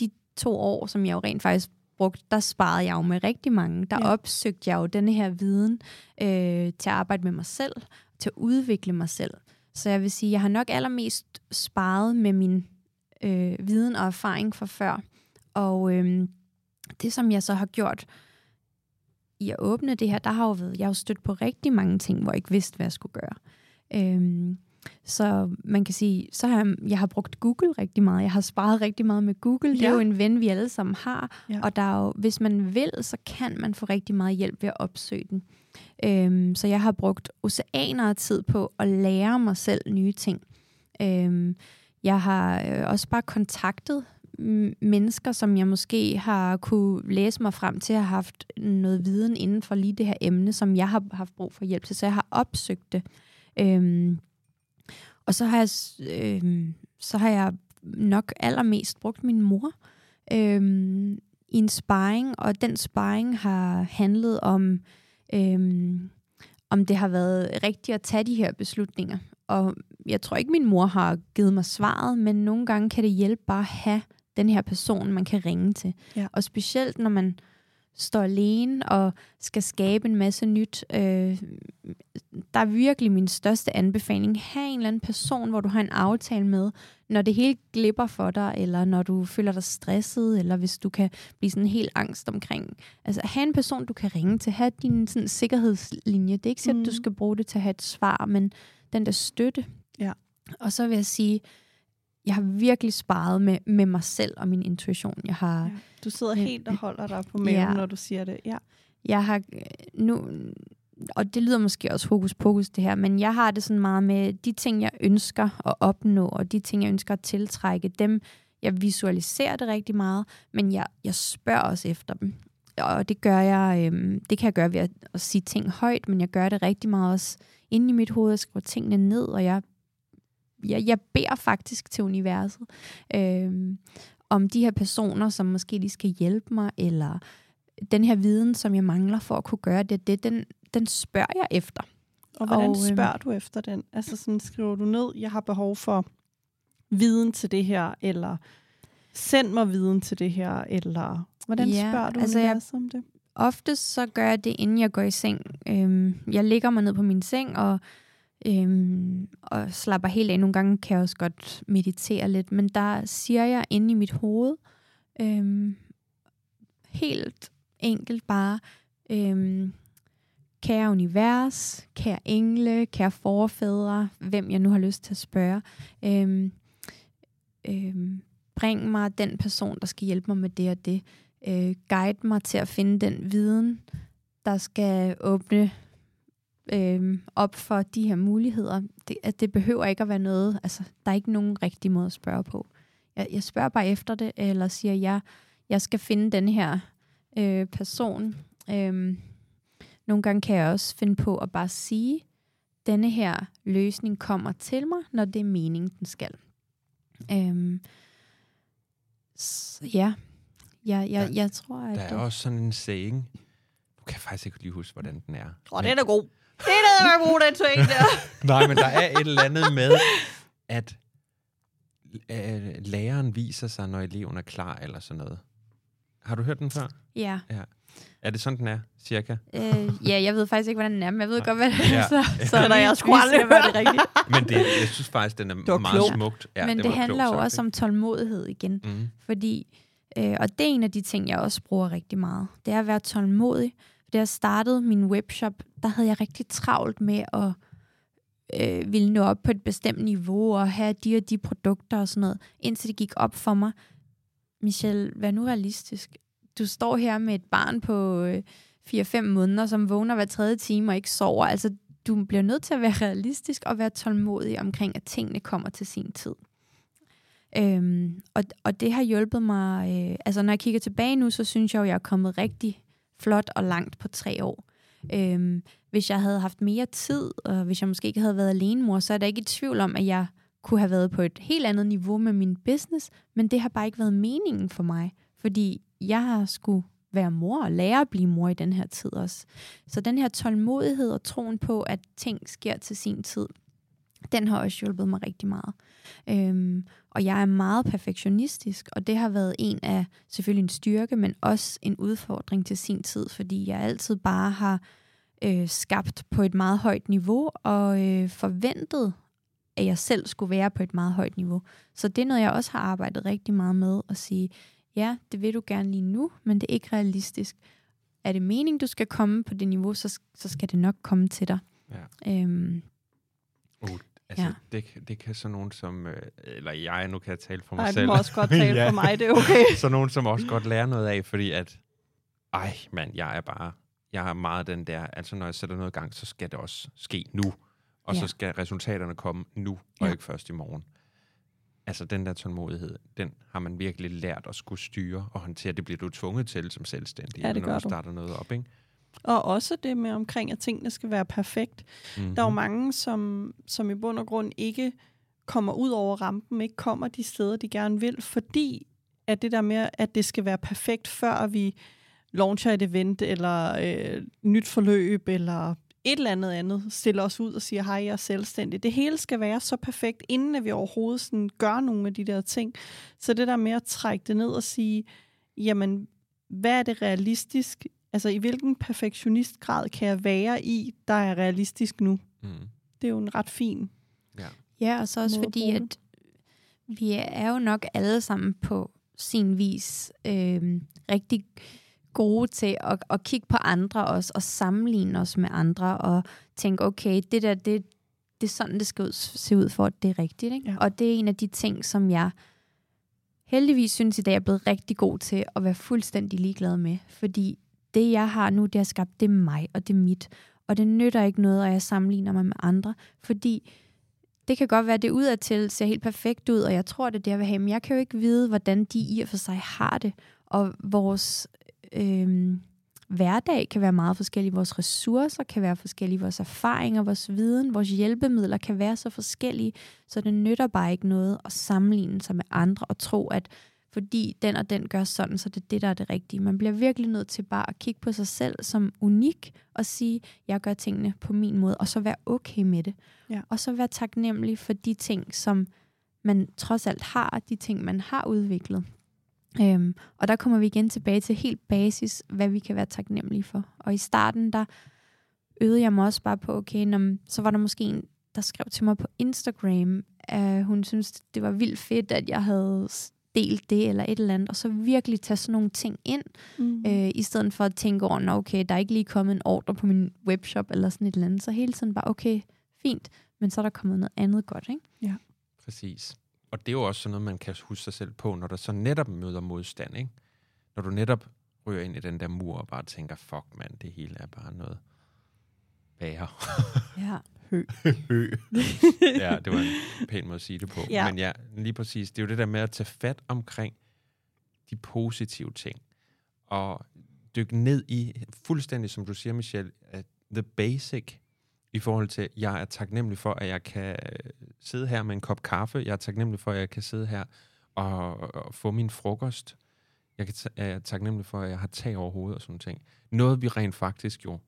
de to år, som jeg jo rent faktisk brugt, der sparede jeg jo med rigtig mange. Der ja. opsøgte jeg jo denne her viden øh, til at arbejde med mig selv, til at udvikle mig selv. Så jeg vil sige, jeg har nok allermest sparet med min øh, viden og erfaring fra før. Og øh, det, som jeg så har gjort i at åbne det her, der har jo været, jeg har jo stødt på rigtig mange ting, hvor jeg ikke vidste, hvad jeg skulle gøre. Øh, så man kan sige, så har jeg, jeg har brugt Google rigtig meget. Jeg har sparet rigtig meget med Google. Det ja. er jo en ven, vi alle sammen har. Ja. Og der er jo, hvis man vil, så kan man få rigtig meget hjælp ved at opsøge den. Øhm, så jeg har brugt oceaner af tid på at lære mig selv nye ting. Øhm, jeg har øh, også bare kontaktet mennesker, som jeg måske har kunne læse mig frem til, at have haft noget viden inden for lige det her emne, som jeg har haft brug for hjælp til. Så jeg har opsøgt det. Øhm, og så har jeg, øh, så har jeg nok allermest brugt min mor øh, i en sparring, og den sparring har handlet om, øh, om det har været rigtigt at tage de her beslutninger. Og jeg tror ikke, min mor har givet mig svaret, men nogle gange kan det hjælpe bare at have den her person, man kan ringe til. Ja. Og specielt når man står alene og skal skabe en masse nyt. Øh, der er virkelig min største anbefaling. Ha' en eller anden person, hvor du har en aftale med, når det hele glipper for dig, eller når du føler dig stresset, eller hvis du kan blive sådan helt angst omkring. Altså, have en person, du kan ringe til. Ha' din sådan, sikkerhedslinje. Det er ikke sikkert, mm. at du skal bruge det til at have et svar, men den der støtte. Ja. Og så vil jeg sige, jeg har virkelig sparet med, med mig selv og min intuition. Jeg har, ja. Du sidder helt og holder dig på maven, ja. når du siger det. Ja. Jeg har øh, nu, og det lyder måske også hokus pokus det her, men jeg har det sådan meget med de ting, jeg ønsker at opnå, og de ting, jeg ønsker at tiltrække, dem, jeg visualiserer det rigtig meget, men jeg, jeg spørger også efter dem. Og det gør jeg, øhm, det kan jeg gøre ved at, at sige ting højt, men jeg gør det rigtig meget også inde i mit hoved. Jeg skriver tingene ned, og jeg jeg, jeg beder faktisk til universet øh, om de her personer, som måske lige skal hjælpe mig, eller den her viden, som jeg mangler for at kunne gøre det, det den, den spørger jeg efter. Og hvordan og, øh, spørger du efter den? Altså sådan skriver du ned, jeg har behov for viden til det her, eller send mig viden til det her, eller hvordan ja, spørger du altså jeg, om det? Oftest så gør jeg det, inden jeg går i seng. Øhm, jeg ligger mig ned på min seng, og øhm, og slapper helt af. Nogle gange kan jeg også godt meditere lidt, men der siger jeg inde i mit hoved, øhm, helt enkelt bare, øhm, kære univers, kære engle, kære forfædre, hvem jeg nu har lyst til at spørge, øhm, øhm, bring mig den person, der skal hjælpe mig med det og det. Øh, guide mig til at finde den viden, der skal åbne øh, op for de her muligheder. Det, at det behøver ikke at være noget, altså der er ikke nogen rigtig måde at spørge på. Jeg, jeg spørger bare efter det, eller siger, jeg, jeg skal finde den her øh, person. Øh, nogle gange kan jeg også finde på at bare sige, denne her løsning kommer til mig, når det er meningen, den skal. Øh, så, ja, jeg, jeg, der, jeg tror, at... Der er også sådan en saying, du kan faktisk ikke lige huske, hvordan den er. Åh, oh, den er god. Det er noget, god, den ting der. Nej, men der er et eller andet med, at øh, læreren viser sig, når eleven er klar, eller sådan noget. Har du hørt den før? Ja. ja. Er det sådan, den er, cirka? Øh, ja, jeg ved faktisk ikke, hvordan den er, men jeg ved Nej. godt, hvad det er. Ja. Så, så ja. jeg sgu aldrig hørt det rigtigt. men det, jeg synes faktisk, den er meget klog. smukt. Ja, men det, det handler jo også om tålmodighed igen. Mm. Fordi, øh, og det er en af de ting, jeg også bruger rigtig meget. Det er at være tålmodig. Da jeg startede min webshop, der havde jeg rigtig travlt med at øh, ville nå op på et bestemt niveau og have de og de produkter og sådan noget, indtil det gik op for mig. Michelle, vær nu realistisk. Du står her med et barn på øh, 4-5 måneder, som vågner hver tredje time og ikke sover. Altså, du bliver nødt til at være realistisk og være tålmodig omkring, at tingene kommer til sin tid. Øhm, og, og det har hjulpet mig, øh, altså når jeg kigger tilbage nu, så synes jeg jo, jeg er kommet rigtig flot og langt på tre år. Øhm, hvis jeg havde haft mere tid, og hvis jeg måske ikke havde været alene mor, så er der ikke et tvivl om, at jeg kunne have været på et helt andet niveau med min business, men det har bare ikke været meningen for mig, fordi jeg har skulle være mor og lære at blive mor i den her tid også. Så den her tålmodighed og troen på, at ting sker til sin tid, den har også hjulpet mig rigtig meget. Øhm, og jeg er meget perfektionistisk, og det har været en af selvfølgelig en styrke, men også en udfordring til sin tid, fordi jeg altid bare har øh, skabt på et meget højt niveau, og øh, forventet, at jeg selv skulle være på et meget højt niveau. Så det er noget, jeg også har arbejdet rigtig meget med, at sige, ja, det vil du gerne lige nu, men det er ikke realistisk. Er det meningen, du skal komme på det niveau, så, så skal det nok komme til dig. Ja. Øhm, Uh, altså, Ja. det, det kan sådan nogen som, øh, eller jeg, nu kan jeg tale for mig Nej, selv. du må også godt tale Ja. for mig, det er okay. så nogen, som også godt lærer noget af, fordi at, ej mand, jeg er bare, jeg har meget den der, altså når jeg sætter noget i gang, så skal det også ske nu. Og Ja. så skal resultaterne komme nu, og Ja. ikke først i morgen. Altså den der tålmodighed, den har man virkelig lært at skulle styre og håndtere. Det bliver du tvunget til som selvstændig, Ja, det når du. starter noget op, ikke? Og også det med omkring, at tingene skal være perfekt. Mm-hmm. Der er jo mange, som, som i bund og grund ikke kommer ud over rampen, ikke kommer de steder, de gerne vil, fordi at det der med, at det skal være perfekt, før vi launcher et event, eller øh, nyt forløb, eller et eller andet andet, stiller os ud og siger, hej, jeg er selvstændig. Det hele skal være så perfekt, inden at vi overhovedet sådan gør nogle af de der ting. Så det der med at trække det ned og sige, jamen, hvad er det realistisk? Altså, i hvilken perfektionistgrad kan jeg være i, der er realistisk nu? Mm. Det er jo en ret fin. Ja, og så også fordi, at vi er jo nok alle sammen på sin vis øh, rigtig gode til at, at kigge på andre også, og sammenligne os med andre, og tænke, okay, det der, det, det er sådan, det skal ud, se ud for, at det er rigtigt. Ikke? Ja. Og det er en af de ting, som jeg heldigvis synes i dag er blevet rigtig god til at være fuldstændig ligeglad med. Fordi det, jeg har nu, det har skabt, det er mig, og det er mit. Og det nytter ikke noget, at jeg sammenligner mig med andre, fordi det kan godt være, at det udadtil ser helt perfekt ud, og jeg tror, det er det, jeg vil have, men jeg kan jo ikke vide, hvordan de i og for sig har det. Og vores øh, hverdag kan være meget forskellig, vores ressourcer kan være forskellige, vores erfaringer, vores viden, vores hjælpemidler kan være så forskellige, så det nytter bare ikke noget at sammenligne sig med andre og tro, at fordi den og den gør sådan, så det er det, der er det rigtige. Man bliver virkelig nødt til bare at kigge på sig selv som unik og sige, jeg gør tingene på min måde, og så være okay med det. Ja. Og så være taknemmelig for de ting, som man trods alt har, de ting, man har udviklet. Øhm, og der kommer vi igen tilbage til helt basis, hvad vi kan være taknemmelige for. Og i starten, der øvede jeg mig også bare på, okay, når, så var der måske en, der skrev til mig på Instagram, at hun synes, det var vildt fedt, at jeg havde delt det eller et eller andet, og så virkelig tage sådan nogle ting ind, Mm. øh, i stedet for at tænke over, "Nå, okay, der er ikke lige kommet en ordre på min webshop eller sådan et eller andet, så hele tiden bare, okay, fint, men så er der kommet noget andet godt, ikke? Præcis. Og det er jo også sådan noget, man kan huske sig selv på, når der så netop møder modstand, ikke? Når du netop ryger ind i den der mur og bare tænker, fuck mand, det hele er bare noget værre. Ja. Hø. ja, det var en pæn måde at sige det på. Ja. Men ja, lige præcis. Det er jo det der med at tage fat omkring de positive ting. Og dykke ned i, fuldstændig som du siger, Michelle, at the basic i forhold til, jeg er taknemmelig for, at jeg kan øh, sidde her med en kop kaffe. Jeg er taknemmelig for, at jeg kan sidde her og, og få min frokost. Jeg kan er taknemmelig for, at jeg har tag over hovedet og sådan ting. Noget, vi rent faktisk jo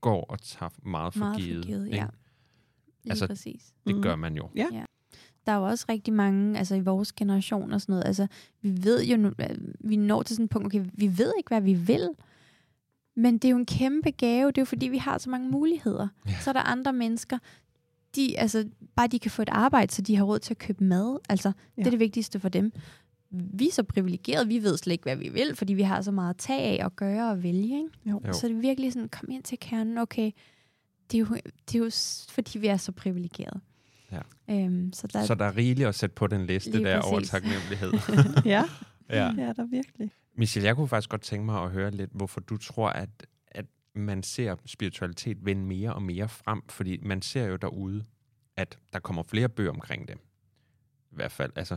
går og tager meget for Meget givet. forgivet, ikke? ja. Lige Altså, præcis. Det Mhm. gør man jo. Ja. Der er jo også rigtig mange, altså i vores generation og sådan noget, altså vi ved jo nu, at vi når til sådan et punkt, okay, vi ved ikke, hvad vi vil, men det er jo en kæmpe gave, det er jo fordi, vi har så mange muligheder. Ja. Så er der andre mennesker, de, altså, bare de kan få et arbejde, så de har råd til at købe mad, altså ja. det Ja. er det vigtigste for dem. Vi er så privilegerede, vi ved slet ikke, hvad vi vil, fordi vi har så meget at tage af at gøre og vælge, ikke? Jo. Jo. Så det er virkelig sådan, kom ind til kernen, okay, det er jo, det er jo fordi, vi er så privilegerede. Ja. Øhm, så der, Så der er rigeligt at sætte på den liste der over taknemmelighed. ja. Ja. Det er der virkelig. Michelle, jeg kunne faktisk godt tænke mig at høre lidt, hvorfor du tror, at, at man ser spiritualitet vende mere og mere frem. Fordi man ser jo derude, at der kommer flere bøger omkring det. I hvert fald, altså...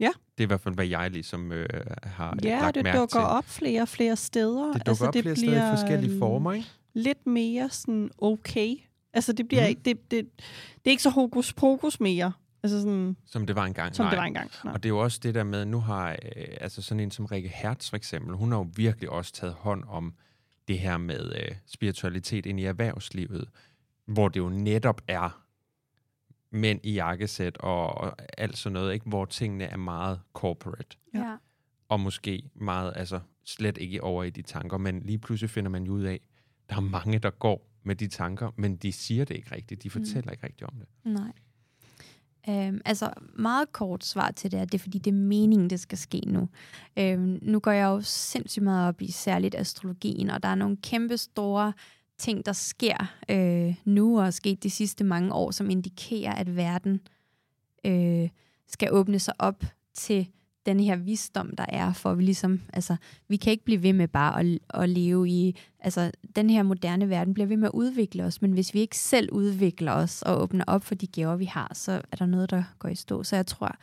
Ja. Det er i hvert fald, hvad jeg ligesom øh, har Ja, lagt det mærke dukker til. op flere og flere steder. Det dukker altså, op det flere steder i forskellige former, ikke? Lidt mere sådan okay. Altså det bliver Mhm. ikke, det, det, det er ikke så hokus pokus mere. Altså sådan, Som det var engang. som Nej. det var engang. Nej. Og det er jo også det der med, nu har øh, altså sådan en som Rikke Hertz for eksempel, hun har jo virkelig også taget hånd om det her med øh, spiritualitet ind i erhvervslivet, hvor det jo netop er mænd i jakkesæt og, og alt sådan noget, ikke? hvor tingene er meget corporate, Ja. ja. og måske meget, altså slet ikke over i de tanker, men lige pludselig finder man jo ud af, der er mange, der går med de tanker, men de siger det ikke rigtigt, de fortæller mm. ikke rigtigt om det. Nej. Øhm, altså, meget kort svar til det er, det er fordi, det er meningen, det skal ske nu. Øhm, nu går jeg jo sindssygt meget op i særligt astrologien, og der er nogle kæmpe store ting, der sker øh, nu og er sket de sidste mange år, som indikerer, at verden øh, skal åbne sig op til den her visdom, der er, for vi ligesom, altså, vi kan ikke blive ved med bare at, at leve i, altså, den her moderne verden bliver ved med at udvikle os, men hvis vi ikke selv udvikler os og åbner op for de gaver, vi har, så er der noget, der går i stå. Så jeg tror,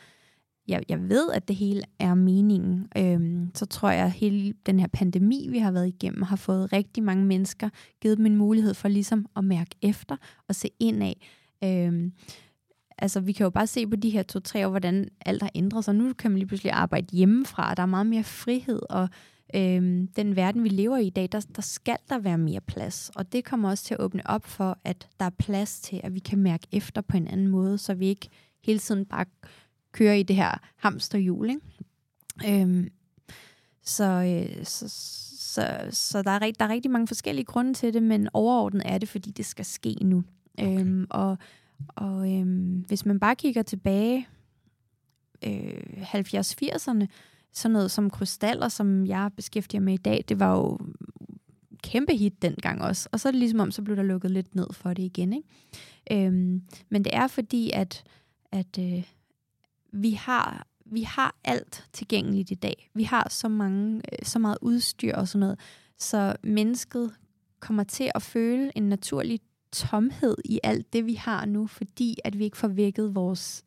jeg, jeg ved, at det hele er meningen. Øhm, så tror jeg, at hele den her pandemi, vi har været igennem, har fået rigtig mange mennesker, givet dem en mulighed for ligesom at mærke efter og se ind af. Øhm, altså, vi kan jo bare se på de her to-tre år, hvordan alt har ændret sig. Nu kan man lige pludselig arbejde hjemmefra, og der er meget mere frihed, og øhm, den verden, vi lever i i dag, der, der skal der være mere plads. Og det kommer også til at åbne op for, at der er plads til, at vi kan mærke efter på en anden måde, så vi ikke hele tiden bare kører i det her hamsterhjul. Ikke? Øhm, så, øh, så, så, så der, er, der er rigtig mange forskellige grunde til det, men overordnet er det, fordi det skal ske nu. Okay. Øhm, og og øhm, hvis man bare kigger tilbage øh, 70-80'erne, sådan noget som krystaller, som jeg beskæftiger med i dag, det var jo kæmpe hit dengang også. Og så er det ligesom om, så blev der lukket lidt ned for det igen. Ikke? Øhm, men det er fordi, at, at øh, vi har vi har alt tilgængeligt i dag. Vi har så mange, øh, så meget udstyr og sådan noget, så mennesket kommer til at føle en naturlig tomhed i alt det, vi har nu, fordi at vi ikke får vækket vores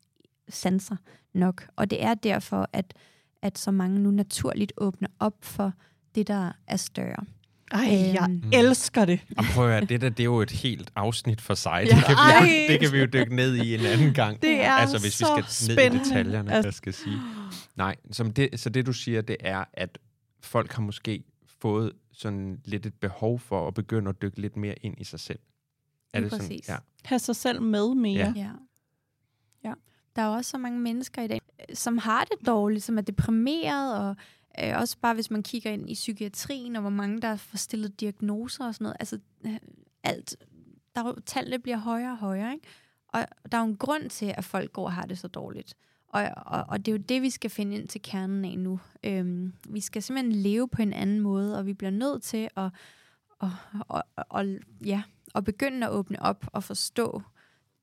sanser nok. Og det er derfor, at, at så mange nu naturligt åbner op for det, der er større. Ej, jeg Øhm. elsker det. Og prøv at høre, det der, det er jo et helt afsnit for sig. Ja. Det, kan Ej. vi, det kan vi jo dykke ned i en anden gang. Det er altså, hvis så vi skal ned spændende. i detaljerne, Altså- jeg skal sige. Nej, som det, så det du siger, det er, at folk har måske fået sådan lidt et behov for at begynde at dykke lidt mere ind i sig selv. Er det sådan? præcis. Ja. Have sig selv med mere. Ja. Ja. ja. Der er også så mange mennesker i dag, som har det dårligt, som er deprimeret, og øh, også bare hvis man kigger ind i psykiatrien, og hvor mange der får stillet diagnoser og sådan noget. Altså, øh, alt, der, er tallene bliver højere og højere, ikke? Og der er jo en grund til, at folk går og har det så dårligt. Og, og, og det er jo det, vi skal finde ind til kernen af nu. Øhm, vi skal simpelthen leve på en anden måde, og vi bliver nødt til at, og, og, og, ja, at begynde at åbne op og forstå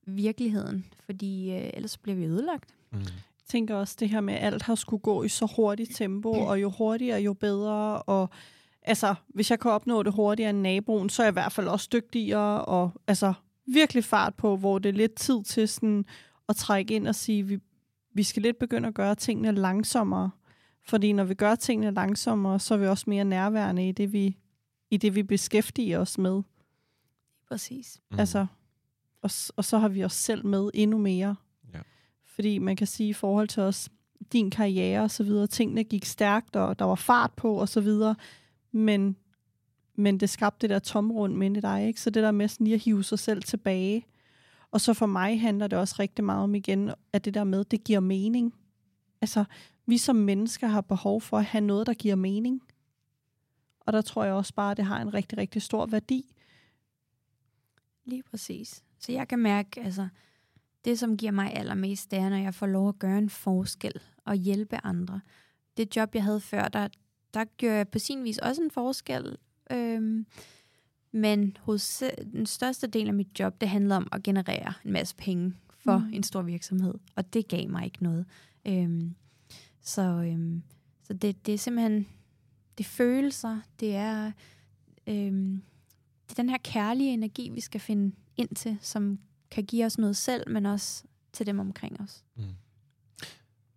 virkeligheden, fordi øh, ellers bliver vi ødelagt. Mm. Jeg tænker også det her med, at alt har skulle gå i så hurtigt tempo, og jo hurtigere, jo bedre. Og altså, hvis jeg kan opnå det hurtigere end naboen, så er jeg i hvert fald også dygtigere, og altså virkelig fart på, hvor det er lidt tid til sådan at trække ind og sige, vi, vi skal lidt begynde at gøre tingene langsommere. Fordi når vi gør tingene langsommere, så er vi også mere nærværende i det, vi, i det, vi beskæftiger os med. Præcis. Mm. Altså, og, og så har vi os selv med endnu mere. Ja. Fordi man kan sige i forhold til os, din karriere og så videre, tingene gik stærkt, og der var fart på og så videre, men, men det skabte det der tomrum inde i dig, ikke? Så det der med sådan lige at hive sig selv tilbage. Og så for mig handler det også rigtig meget om igen, at det der med, det giver mening. Altså, vi som mennesker har behov for at have noget, der giver mening. Og der tror jeg også bare, at det har en rigtig, rigtig stor værdi. Lige præcis. Så jeg kan mærke, altså, det som giver mig allermest, det er, når jeg får lov at gøre en forskel og hjælpe andre. Det job, jeg havde før, der, der gjorde jeg på sin vis også en forskel. Øhm, men hos, den største del af mit job, det handlede om at generere en masse penge for Mm. en stor virksomhed. Og det gav mig ikke noget. Øhm, så, øhm, Så det, det er simpelthen, det er følelser, det er, øhm, det er den her kærlige energi, vi skal finde ind til, som kan give os noget selv, men også til dem omkring os. Mm.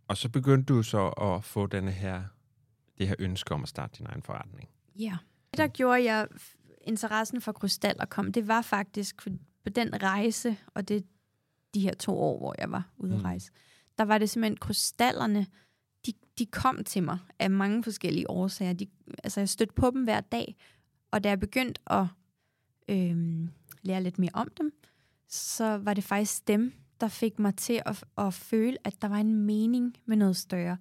Og så begyndte du så at få denne her, det her ønske om at starte din egen forretning. Ja. Det, der gjorde jeg interessen for krystaller kom, det var faktisk på den rejse, og det de her to år, hvor jeg var ude at mm. rejse, der var det simpelthen krystallerne, de, de kom til mig af mange forskellige årsager. De, altså, jeg stødte på dem hver dag, og da jeg begyndte at øh, lære lidt mere om dem, så var det faktisk dem, der fik mig til at, at føle, at der var en mening med noget større.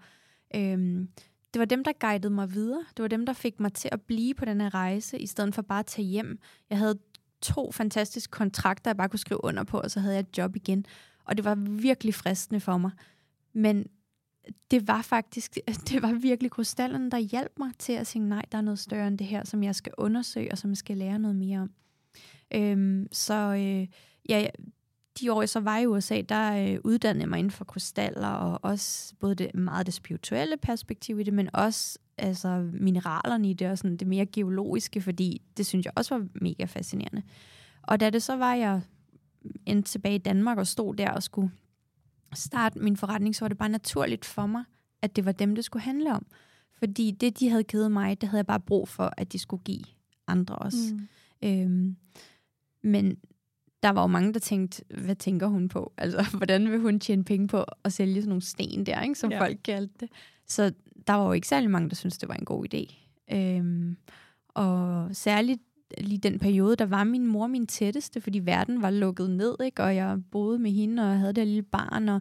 Øhm, det var dem, der guidede mig videre. Det var dem, der fik mig til at blive på den her rejse, i stedet for bare at tage hjem. Jeg havde to fantastiske kontrakter, jeg bare kunne skrive under på, og så havde jeg et job igen. Og det var virkelig fristende for mig. Men det var faktisk, det var virkelig krystallerne, der hjalp mig til at sige, nej, der er noget større end det her, som jeg skal undersøge, og som jeg skal lære noget mere om. Øhm, så øh, ja, de år, jeg så var i USA, der øh, uddannede jeg mig inden for krystaller, og også både det, meget det spirituelle perspektiv i det, men også altså, mineralerne i det, og sådan det mere geologiske, fordi det synes jeg også var mega fascinerende. Og da det så var, jeg endte tilbage i Danmark og stod der og skulle starte min forretning, så var det bare naturligt for mig, at det var dem, det skulle handle om. Fordi det, de havde givet mig, det havde jeg bare brug for, at de skulle give andre også. Mm. Øhm, men der var jo mange, der tænkte, hvad tænker hun på? Altså, hvordan vil hun tjene penge på at sælge sådan nogle sten der, ikke, som ja. folk kaldte det? Så der var jo ikke særlig mange, der syntes, det var en god idé. Øhm, og særligt lige den periode, der var min mor min tætteste, fordi verden var lukket ned, ikke? og jeg boede med hende, og jeg havde det lille barn, og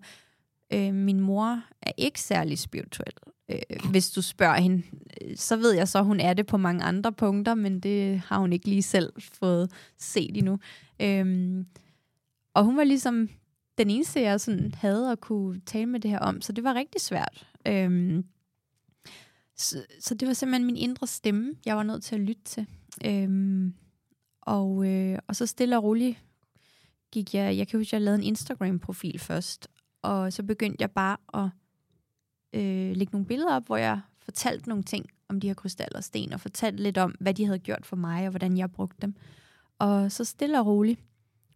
øh, min mor er ikke særlig spirituel. Øh, hvis du spørger hende, øh, så ved jeg så, at hun er det på mange andre punkter, men det har hun ikke lige selv fået set endnu. Øhm, og hun var ligesom den eneste, jeg sådan havde at kunne tale med det her om, så det var rigtig svært. Øhm, så, så det var simpelthen min indre stemme, jeg var nødt til at lytte til. Øhm, og, øh, og så stille og roligt gik jeg, jeg kan huske, at jeg lavede en Instagram-profil først, og så begyndte jeg bare at øh, lægge nogle billeder op, hvor jeg fortalte nogle ting om de her krystaller og sten, og fortalte lidt om, hvad de havde gjort for mig, og hvordan jeg brugte dem. Og så stille og roligt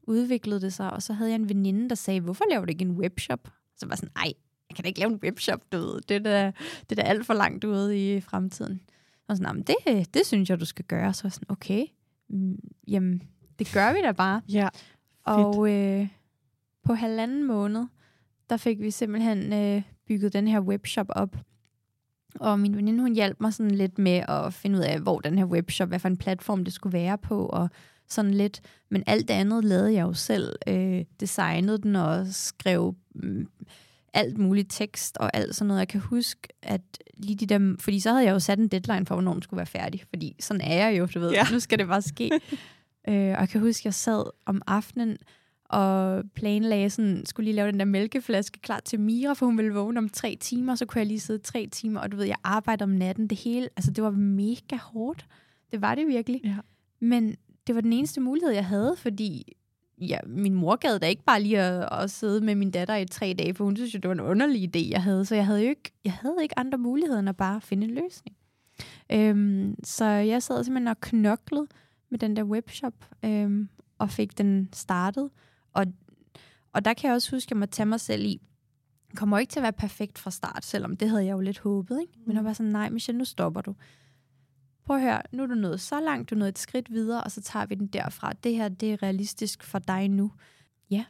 udviklede det sig, og så havde jeg en veninde, der sagde, hvorfor laver du ikke en webshop? Så var sådan, nej, jeg kan da ikke lave en webshop, du ved. Det er da, det er da alt for langt ude i fremtiden. Og sådan, det, det synes jeg, du skal gøre. Så var sådan, okay, mm, jamen, det gør vi da bare. Ja, Og øh, på halvanden måned, der fik vi simpelthen øh, bygget den her webshop op. Og min veninde, hun hjalp mig sådan lidt med at finde ud af, hvor den her webshop, hvad for en platform det skulle være på, og sådan lidt. Men alt det andet lavede jeg jo selv. Øh, designede den og skrev øh, alt muligt tekst og alt sådan noget. Jeg kan huske, at lige de der... Fordi så havde jeg jo sat en deadline for, hvornår den skulle være færdig. Fordi sådan er jeg jo, du ved. Ja. Nu skal det bare ske. øh, og jeg kan huske, at jeg sad om aftenen og planlagde sådan, skulle lige lave den der mælkeflaske klar til Mira, for hun ville vågne om tre timer, så kunne jeg lige sidde tre timer, og du ved, jeg arbejdede om natten, det hele, altså det var mega hårdt. Det var det virkelig. Ja. Men det var den eneste mulighed, jeg havde, fordi ja, min mor gad da ikke bare lige at, at sidde med min datter i tre dage, for hun synes jo, det var en underlig idé, jeg havde. Så jeg havde jo ikke, jeg havde ikke andre muligheder, end at bare finde en løsning. Øhm, så jeg sad simpelthen og knoklede med den der webshop, øhm, og fik den startet. Og, og der kan jeg også huske, at jeg må tage mig selv i, kommer ikke til at være perfekt fra start, selvom det havde jeg jo lidt håbet. Ikke? Men jeg var sådan, nej Michelle, nu stopper du prøv at høre, nu er du nået så langt, du er nået et skridt videre, og så tager vi den derfra. Det her, det er realistisk for dig nu. Ja,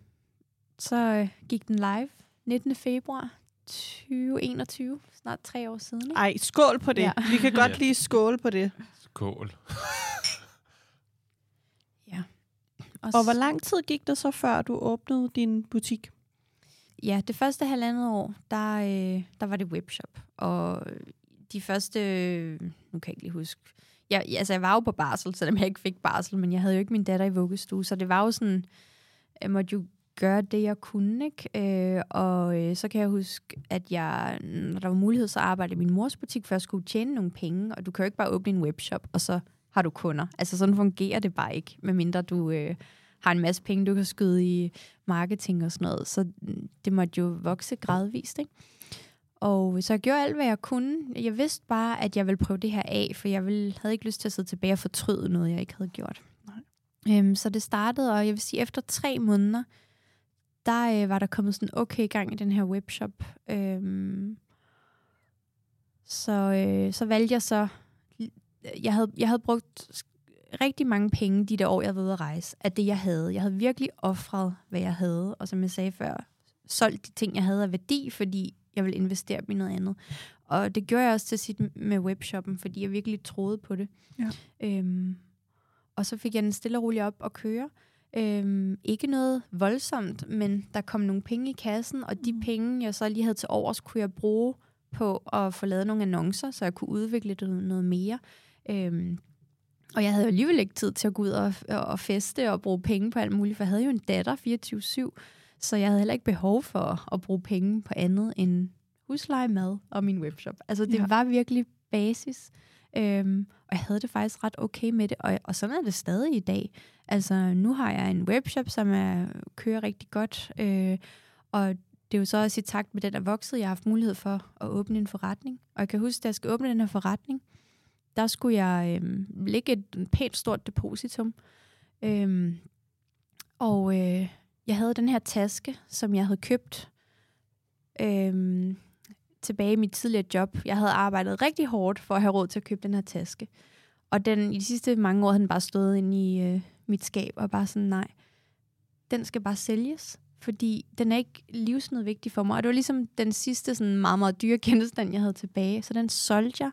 så øh, gik den live 19. februar 2021, snart tre år siden. Ikke? Ej, skål på det. Ja. Vi kan godt lige skåle på det. Skål. Og, og hvor lang tid gik det så, før du åbnede din butik? Ja, det første halvandet år, der, øh, der var det webshop. Og de første, nu kan jeg ikke lige huske, jeg, altså jeg var jo på barsel, selvom jeg ikke fik barsel, men jeg havde jo ikke min datter i vuggestue, så det var jo sådan, jeg måtte jo gøre det, jeg kunne, ikke? Øh, og øh, så kan jeg huske, at jeg, når der var mulighed, så arbejdede i min mors butik, for jeg skulle tjene nogle penge, og du kan jo ikke bare åbne en webshop, og så har du kunder. Altså sådan fungerer det bare ikke, medmindre du øh, har en masse penge, du kan skyde i marketing og sådan noget. Så det måtte jo vokse gradvist, ikke? Og så jeg gjorde alt, hvad jeg kunne. Jeg vidste bare, at jeg ville prøve det her af, for jeg ville, havde ikke lyst til at sidde tilbage og fortryde noget, jeg ikke havde gjort. Nej. Øhm, så det startede, og jeg vil sige, efter tre måneder, der øh, var der kommet sådan okay gang i den her webshop. Øhm, så, øh, så valgte jeg så, jeg havde, jeg havde brugt rigtig mange penge de der år, jeg var ude at rejse, af det, jeg havde. Jeg havde virkelig offret, hvad jeg havde, og som jeg sagde før, solgt de ting, jeg havde af værdi, fordi jeg ville investere dem i noget andet. Og det gjorde jeg også til sit med webshoppen, fordi jeg virkelig troede på det. Ja. Øhm, og så fik jeg den stille og roligt op og køre. Øhm, ikke noget voldsomt, men der kom nogle penge i kassen, og de mm. penge, jeg så lige havde til overs, kunne jeg bruge på at få lavet nogle annoncer, så jeg kunne udvikle det noget mere. Øhm, og jeg havde jo alligevel ikke tid til at gå ud og, og feste og bruge penge på alt muligt, for jeg havde jo en datter 24-7, så jeg havde heller ikke behov for at bruge penge på andet end husleje, mad og min webshop. Altså det ja. var virkelig basis. Øhm, og jeg havde det faktisk ret okay med det, og, og sådan er det stadig i dag. Altså nu har jeg en webshop, som er, kører rigtig godt, øh, og det er jo så også i takt med den er vokset, jeg har haft mulighed for at åbne en forretning. Og jeg kan huske, at jeg skal åbne den her forretning, der skulle jeg øh, lægge et pænt stort depositum. Øh, og øh, jeg havde den her taske, som jeg havde købt øh, tilbage i mit tidligere job. Jeg havde arbejdet rigtig hårdt for at have råd til at købe den her taske. Og den, i de sidste mange år havde den bare stået inde i øh, mit skab, og bare sådan, nej, den skal bare sælges, fordi den er ikke livsnødvendig for mig. Og det var ligesom den sidste sådan meget, meget dyre genstand, jeg havde tilbage. Så den solgte jeg,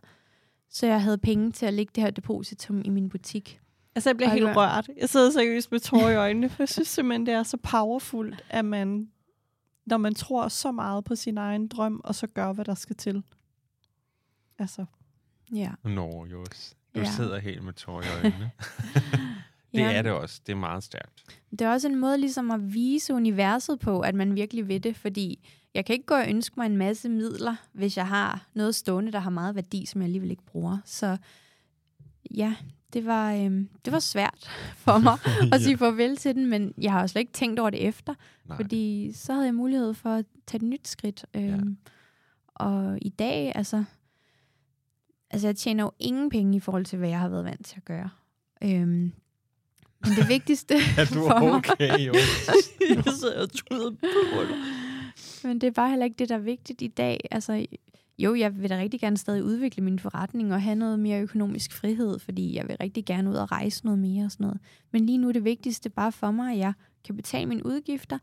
så jeg havde penge til at lægge det her depositum i min butik. Altså, jeg bliver helt jeg... rørt. Jeg sidder seriøst med tårer i øjnene, for jeg synes simpelthen, det er så powerful, at man, når man tror så meget på sin egen drøm, og så gør, hvad der skal til. Altså. Ja. Nå, Jos. Du ja. sidder helt med tårer i øjnene. det ja. er det også. Det er meget stærkt. Det er også en måde ligesom at vise universet på, at man virkelig vil det, fordi jeg kan ikke gå og ønske mig en masse midler, hvis jeg har noget stående, der har meget værdi, som jeg alligevel ikke bruger. Så ja, det var, øhm, det var svært for mig at sige farvel til den, men jeg har slet ikke tænkt over det efter, Nej. fordi så havde jeg mulighed for at tage et nyt skridt. Øhm, ja. Og i dag, altså, altså jeg tjener jo ingen penge i forhold til, hvad jeg har været vant til at gøre. Øhm, men det vigtigste er du for okay, mig, jo? jeg sidder og tuder på men det er bare heller ikke det, der er vigtigt i dag. Altså, jo, jeg vil da rigtig gerne stadig udvikle min forretning og have noget mere økonomisk frihed, fordi jeg vil rigtig gerne ud og rejse noget mere og sådan noget. Men lige nu er det vigtigste bare for mig, at jeg kan betale mine udgifter.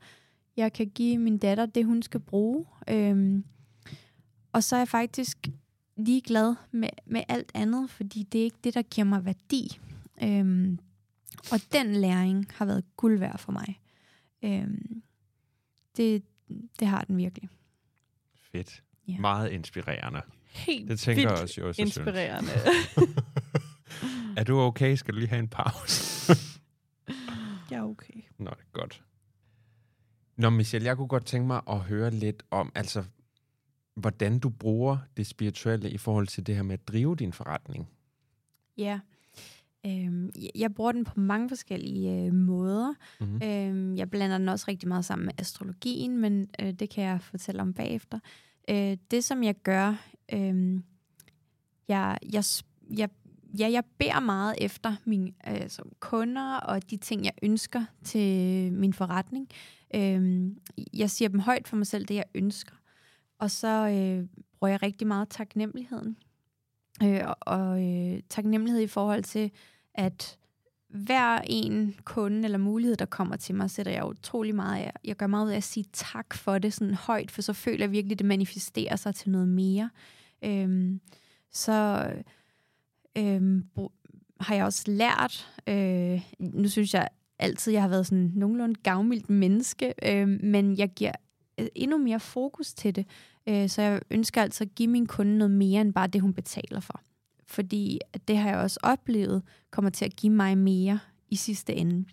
Jeg kan give min datter det, hun skal bruge. Øhm, og så er jeg faktisk ligeglad med, med alt andet, fordi det er ikke det, der giver mig værdi. Øhm, og den læring har været guld værd for mig. Øhm, det, det har den virkelig. Fedt. Ja. Meget inspirerende. Helt det tænker jeg også, jeg inspirerende. er du okay? Skal du lige have en pause? jeg er okay. Nå, det er godt. Nå, Michelle, jeg kunne godt tænke mig at høre lidt om, altså, hvordan du bruger det spirituelle i forhold til det her med at drive din forretning. Ja, Øhm, jeg bruger den på mange forskellige øh, måder. Mm-hmm. Øhm, jeg blander den også rigtig meget sammen med astrologien, men øh, det kan jeg fortælle om bagefter. Øh, det, som jeg gør, øh, jeg, jeg, jeg, ja, jeg beder meget efter mine øh, som kunder og de ting, jeg ønsker til min forretning. Øh, jeg siger dem højt for mig selv, det jeg ønsker. Og så øh, bruger jeg rigtig meget taknemmeligheden. Øh, og øh, taknemmelighed i forhold til, at hver en kunde eller mulighed, der kommer til mig, sætter jeg utrolig meget af. Jeg gør meget ud af at sige tak for det sådan højt, for så føler jeg virkelig, at det manifesterer sig til noget mere. Øhm, så øhm, har jeg også lært, øh, nu synes jeg altid, jeg har været sådan nogenlunde gavmildt menneske, øh, men jeg giver Øh, endnu mere fokus til det. Øh, så jeg ønsker altså at give min kunde noget mere end bare det, hun betaler for fordi det har jeg også oplevet kommer til at give mig mere i sidste ende.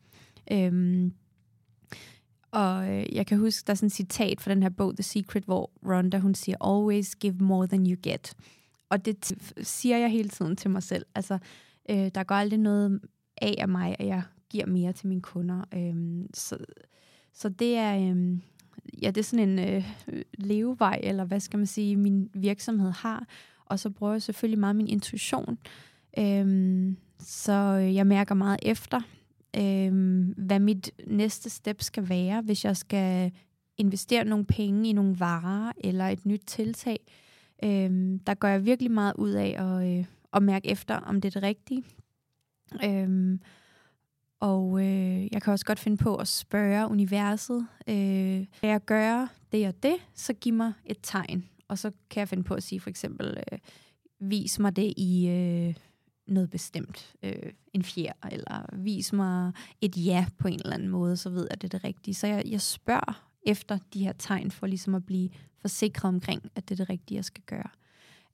Øhm, og øh, jeg kan huske, der er sådan et citat fra den her bog, The Secret, hvor Rhonda, hun siger, always give more than you get. Og det siger jeg hele tiden til mig selv. Altså, øh, der går aldrig noget af af mig, at jeg giver mere til mine kunder. Øhm, så, så det er, øhm, ja, det er sådan en øh, levevej, eller hvad skal man sige, min virksomhed har. Og så bruger jeg selvfølgelig meget min intuition. Øhm, så jeg mærker meget efter, øhm, hvad mit næste step skal være, hvis jeg skal investere nogle penge i nogle varer eller et nyt tiltag. Øhm, der gør jeg virkelig meget ud af at, øh, at mærke efter, om det er det rigtige. Øhm, og øh, jeg kan også godt finde på at spørge universet, øh, kan jeg gøre det og det, så giv mig et tegn. Og så kan jeg finde på at sige for eksempel, øh, vis mig det i øh, noget bestemt, øh, en fjer, eller vis mig et ja på en eller anden måde, så ved jeg, at det er det rigtige. Så jeg, jeg spørger efter de her tegn, for ligesom at blive forsikret omkring, at det er det rigtige, jeg skal gøre.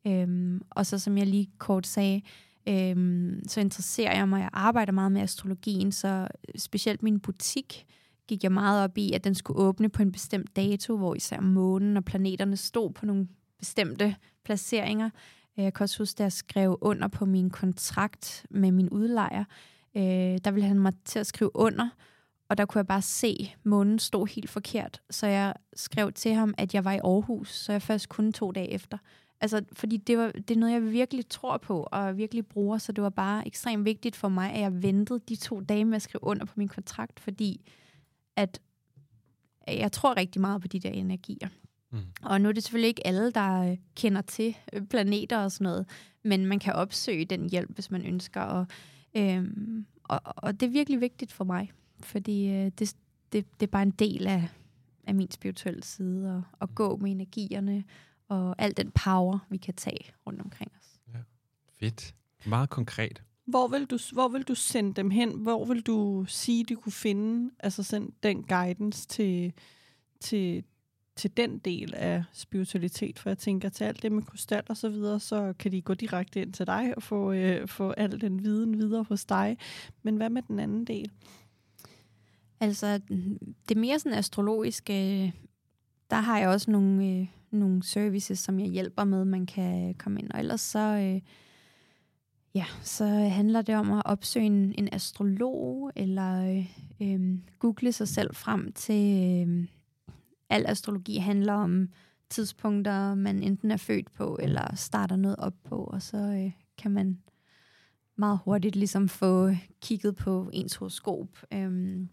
Øhm, og så som jeg lige kort sagde, øhm, så interesserer jeg mig, jeg arbejder meget med astrologien, så øh, specielt min butik gik jeg meget op i, at den skulle åbne på en bestemt dato, hvor især månen og planeterne stod på nogle bestemte placeringer. Øh, jeg kan også huske, at jeg skrev under på min kontrakt med min udlejer. Øh, der ville han mig til at skrive under, og der kunne jeg bare se, at månen stod helt forkert. Så jeg skrev til ham, at jeg var i Aarhus, så jeg først kun to dage efter. Altså, fordi det, var, det er noget, jeg virkelig tror på og virkelig bruger, så det var bare ekstremt vigtigt for mig, at jeg ventede de to dage med at skrive under på min kontrakt, fordi at jeg tror rigtig meget på de der energier. Mm. Og nu er det selvfølgelig ikke alle, der øh, kender til øh, planeter og sådan noget, men man kan opsøge den hjælp, hvis man ønsker. Og, øhm, og, og det er virkelig vigtigt for mig, fordi øh, det, det, det er bare en del af, af min spirituelle side, at, at gå med energierne og al den power, vi kan tage rundt omkring os. Ja. Fedt. Meget konkret. Hvor vil, du, hvor vil du sende dem hen? Hvor vil du sige, de kunne finde altså send den guidance til, til, til den del af spiritualitet? For jeg tænker, til alt det med krystal og så videre, så kan de gå direkte ind til dig og få, øh, få al den viden videre hos dig. Men hvad med den anden del? Altså, det mere sådan astrologiske, der har jeg også nogle, øh, nogle services, som jeg hjælper med, man kan komme ind. Og ellers så, øh, ja, så handler det om at opsøge en, en astrolog, eller øh, øh, google sig selv frem til... Øh, al astrologi handler om tidspunkter, man enten er født på, eller starter noget op på, og så øh, kan man meget hurtigt ligesom få kigget på ens horoskop. Øhm,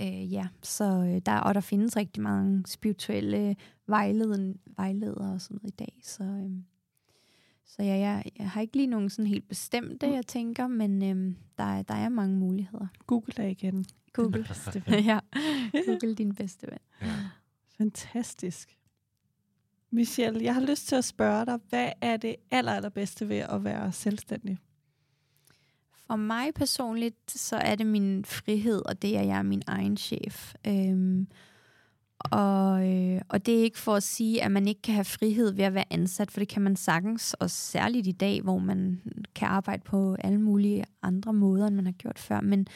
øh, ja, så øh, der, og der findes rigtig mange spirituelle vejleden, vejledere og sådan noget i dag, så, øh, så ja, jeg, jeg har ikke lige nogen sådan helt bestemte, jeg tænker, men øh, der, der er mange muligheder. Google dig igen. Google. ja, Google din bedste ven. Ja. Fantastisk. Michelle, jeg har lyst til at spørge dig, hvad er det aller, allerbedste ved at være selvstændig? For mig personligt, så er det min frihed, og det er, jeg er min egen chef. Øhm, og, øh, og det er ikke for at sige, at man ikke kan have frihed ved at være ansat, for det kan man sagtens, og særligt i dag, hvor man kan arbejde på alle mulige andre måder, end man har gjort før. Men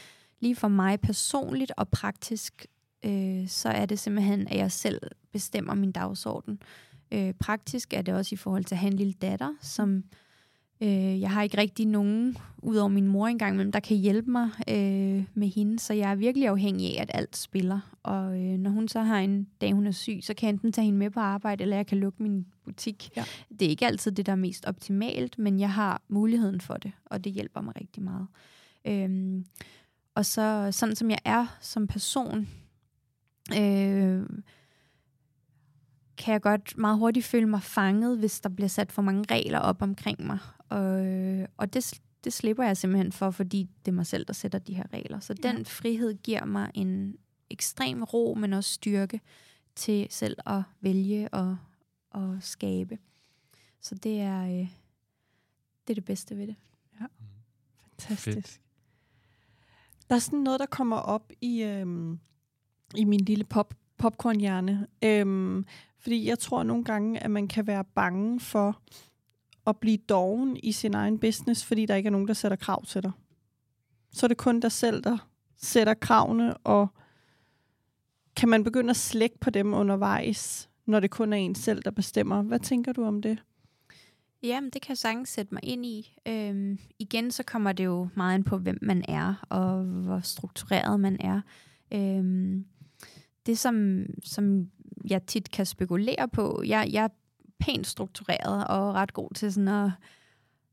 lige for mig personligt og praktisk, øh, så er det simpelthen, at jeg selv bestemmer min dagsorden. Øh, praktisk er det også i forhold til at have en lille datter, som øh, jeg har ikke rigtig nogen, udover min mor engang, men der kan hjælpe mig øh, med hende, så jeg er virkelig afhængig af, at alt spiller. Og øh, når hun så har en dag, hun er syg, så kan jeg enten tage hende med på arbejde, eller jeg kan lukke min butik. Ja. Det er ikke altid det, der er mest optimalt, men jeg har muligheden for det, og det hjælper mig rigtig meget. Øh, og så sådan som jeg er som person, øh, kan jeg godt meget hurtigt føle mig fanget, hvis der bliver sat for mange regler op omkring mig. Og, og det, det slipper jeg simpelthen for, fordi det er mig selv, der sætter de her regler. Så ja. den frihed giver mig en ekstrem ro, men også styrke til selv at vælge og, og skabe. Så det er, øh, det er det bedste ved det. Ja. Fantastisk. Fedt. Der er sådan noget, der kommer op i, øhm, i min lille pop popcornhjerne. Øhm, fordi jeg tror nogle gange, at man kan være bange for at blive doven i sin egen business, fordi der ikke er nogen, der sætter krav til dig. Så er det kun dig selv, der sætter kravene, og kan man begynde at slække på dem undervejs, når det kun er en selv, der bestemmer. Hvad tænker du om det? Jamen, det kan jeg sagtens sætte mig ind i. Øhm, igen, så kommer det jo meget ind på, hvem man er, og hvor struktureret man er. Øhm, det, som, som jeg tit kan spekulere på, jeg, jeg pænt struktureret og ret god til sådan at...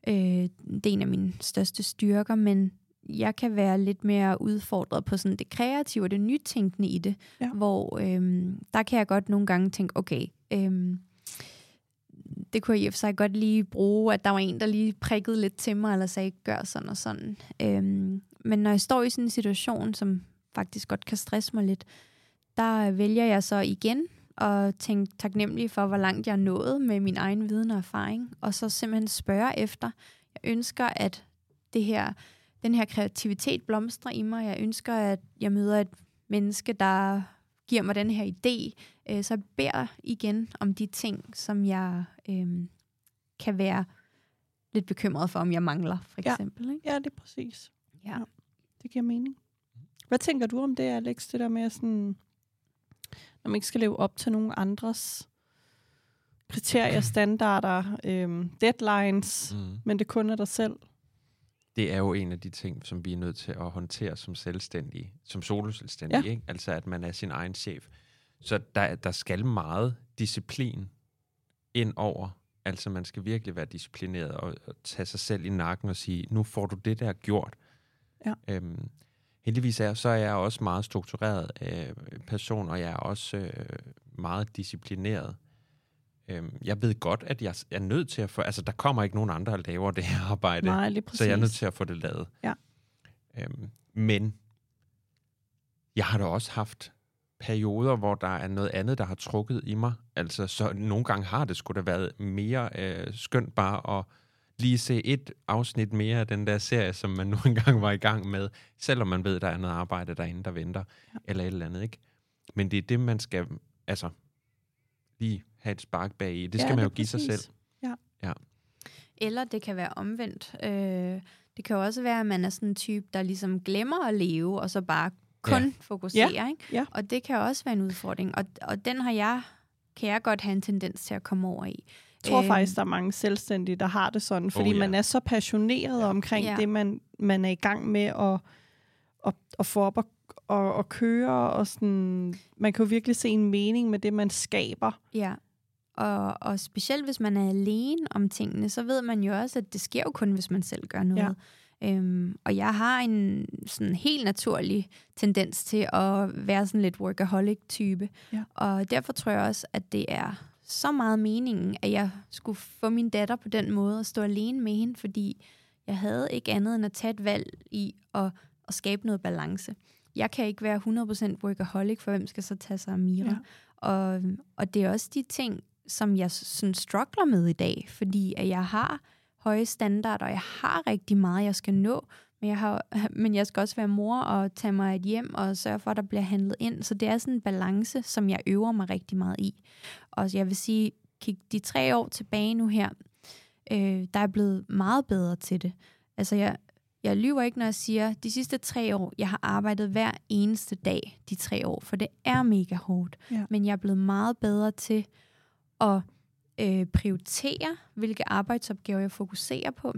Øh, det er en af mine største styrker, men jeg kan være lidt mere udfordret på sådan det kreative og det nytænkende i det, ja. hvor øhm, der kan jeg godt nogle gange tænke, okay, øhm, det kunne jeg i og for sig godt lige bruge, at der var en, der lige prikkede lidt til mig, eller sagde, gør sådan og sådan. Øhm, men når jeg står i sådan en situation, som faktisk godt kan stresse mig lidt, der vælger jeg så igen at tænke taknemmelig for, hvor langt jeg er nået med min egen viden og erfaring, og så simpelthen spørge efter. Jeg ønsker, at det her den her kreativitet blomstrer i mig. Jeg ønsker, at jeg møder et menneske, der giver mig den her idé. Øh, så jeg beder igen om de ting, som jeg øh, kan være lidt bekymret for, om jeg mangler, for eksempel. Ja, ikke? ja det er præcis. Ja. ja. Det giver mening. Hvad tænker du om det, Alex? Det der med sådan, når man ikke skal leve op til nogen andres kriterier, standarder, øhm, deadlines, mm. men det kun er dig selv det er jo en af de ting, som vi er nødt til at håndtere som selvstændige, som soloselvstændige, ja. ikke? altså at man er sin egen chef. Så der, der skal meget disciplin ind over. Altså man skal virkelig være disciplineret og, og tage sig selv i nakken og sige, nu får du det der gjort. Ja. Øhm, heldigvis er, så er jeg også meget struktureret øh, person, og jeg er også øh, meget disciplineret. Øhm, jeg ved godt, at jeg er nødt til at få... Altså, der kommer ikke nogen andre, der laver det her arbejde. Nej, lige præcis. Så jeg er nødt til at få det lavet. Ja. Øhm, men jeg har da også haft perioder, hvor der er noget andet, der har trukket i mig. Altså, så nogle gange har det sgu da været mere øh, skønt bare at lige se et afsnit mere af den der serie, som man nu engang var i gang med, selvom man ved, der er noget arbejde derinde, der venter, ja. eller et eller andet, ikke? Men det er det, man skal, altså, lige have et spark bag i. Det skal ja, man jo give præcis. sig selv. Ja. ja. Eller det kan være omvendt. Øh, det kan jo også være, at man er sådan en type, der ligesom glemmer at leve, og så bare kun ja. fokuserer. Ja. Ikke? Ja. Og det kan også være en udfordring. Og, og den har jeg, kan jeg godt have en tendens til at komme over i. Jeg tror øh, faktisk, der er mange selvstændige, der har det sådan, fordi oh, ja. man er så passioneret ja. omkring ja. det, man, man er i gang med at, at, at få op og og, og køre, og sådan, man kan jo virkelig se en mening med det, man skaber. Ja, og, og specielt hvis man er alene om tingene, så ved man jo også, at det sker jo kun, hvis man selv gør noget. Ja. Øhm, og jeg har en sådan helt naturlig tendens til at være sådan lidt workaholic-type. Ja. Og derfor tror jeg også, at det er så meget meningen, at jeg skulle få min datter på den måde og stå alene med hende, fordi jeg havde ikke andet end at tage et valg i at, at skabe noget balance jeg kan ikke være 100% workaholic, for hvem skal så tage sig af Mira? Ja. Og, og det er også de ting, som jeg sådan struggler med i dag, fordi at jeg har høje standarder, og jeg har rigtig meget, jeg skal nå, men jeg, har, men jeg skal også være mor og tage mig et hjem og sørge for, at der bliver handlet ind. Så det er sådan en balance, som jeg øver mig rigtig meget i. Og jeg vil sige, kig de tre år tilbage nu her, øh, der er blevet meget bedre til det. Altså jeg, jeg lyver ikke, når jeg siger, de sidste tre år, jeg har arbejdet hver eneste dag de tre år, for det er mega hårdt. Ja. Men jeg er blevet meget bedre til at øh, prioritere, hvilke arbejdsopgaver jeg fokuserer på.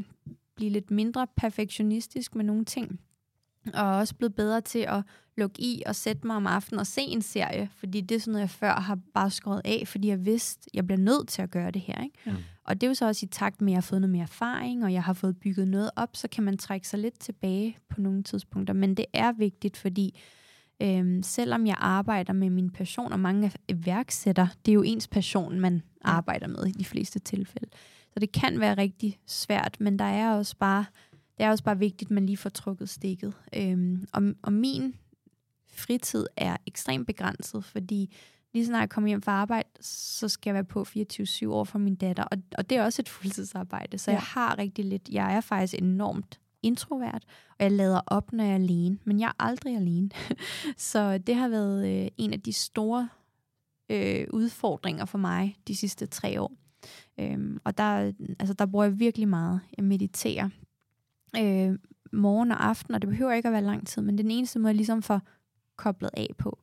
Blive lidt mindre perfektionistisk med nogle ting. Og også blevet bedre til at lukke i og sætte mig om aftenen og se en serie, fordi det er sådan noget, jeg før har bare skåret af, fordi jeg vidste, jeg bliver nødt til at gøre det her. Ikke? Ja. Og det er jo så også i takt med, at jeg har fået noget mere erfaring, og jeg har fået bygget noget op, så kan man trække sig lidt tilbage på nogle tidspunkter. Men det er vigtigt, fordi øhm, selvom jeg arbejder med min passion, og mange iværksætter, det er jo ens passion, man arbejder med i de fleste tilfælde. Så det kan være rigtig svært, men der er også bare, det er også bare vigtigt, at man lige får trukket stikket. Øhm, og, og min fritid er ekstremt begrænset, fordi lige snart jeg kommer hjem fra arbejde, så skal jeg være på 24-7 over for min datter. Og, og det er også et fuldtidsarbejde, så ja. jeg har rigtig lidt. Jeg er faktisk enormt introvert, og jeg lader op, når jeg er alene. Men jeg er aldrig alene. så det har været øh, en af de store øh, udfordringer for mig de sidste tre år. Øhm, og der, altså, der bruger jeg virkelig meget. Jeg mediterer øh, morgen og aften, og det behøver ikke at være lang tid, men den eneste måde, jeg ligesom får koblet af på.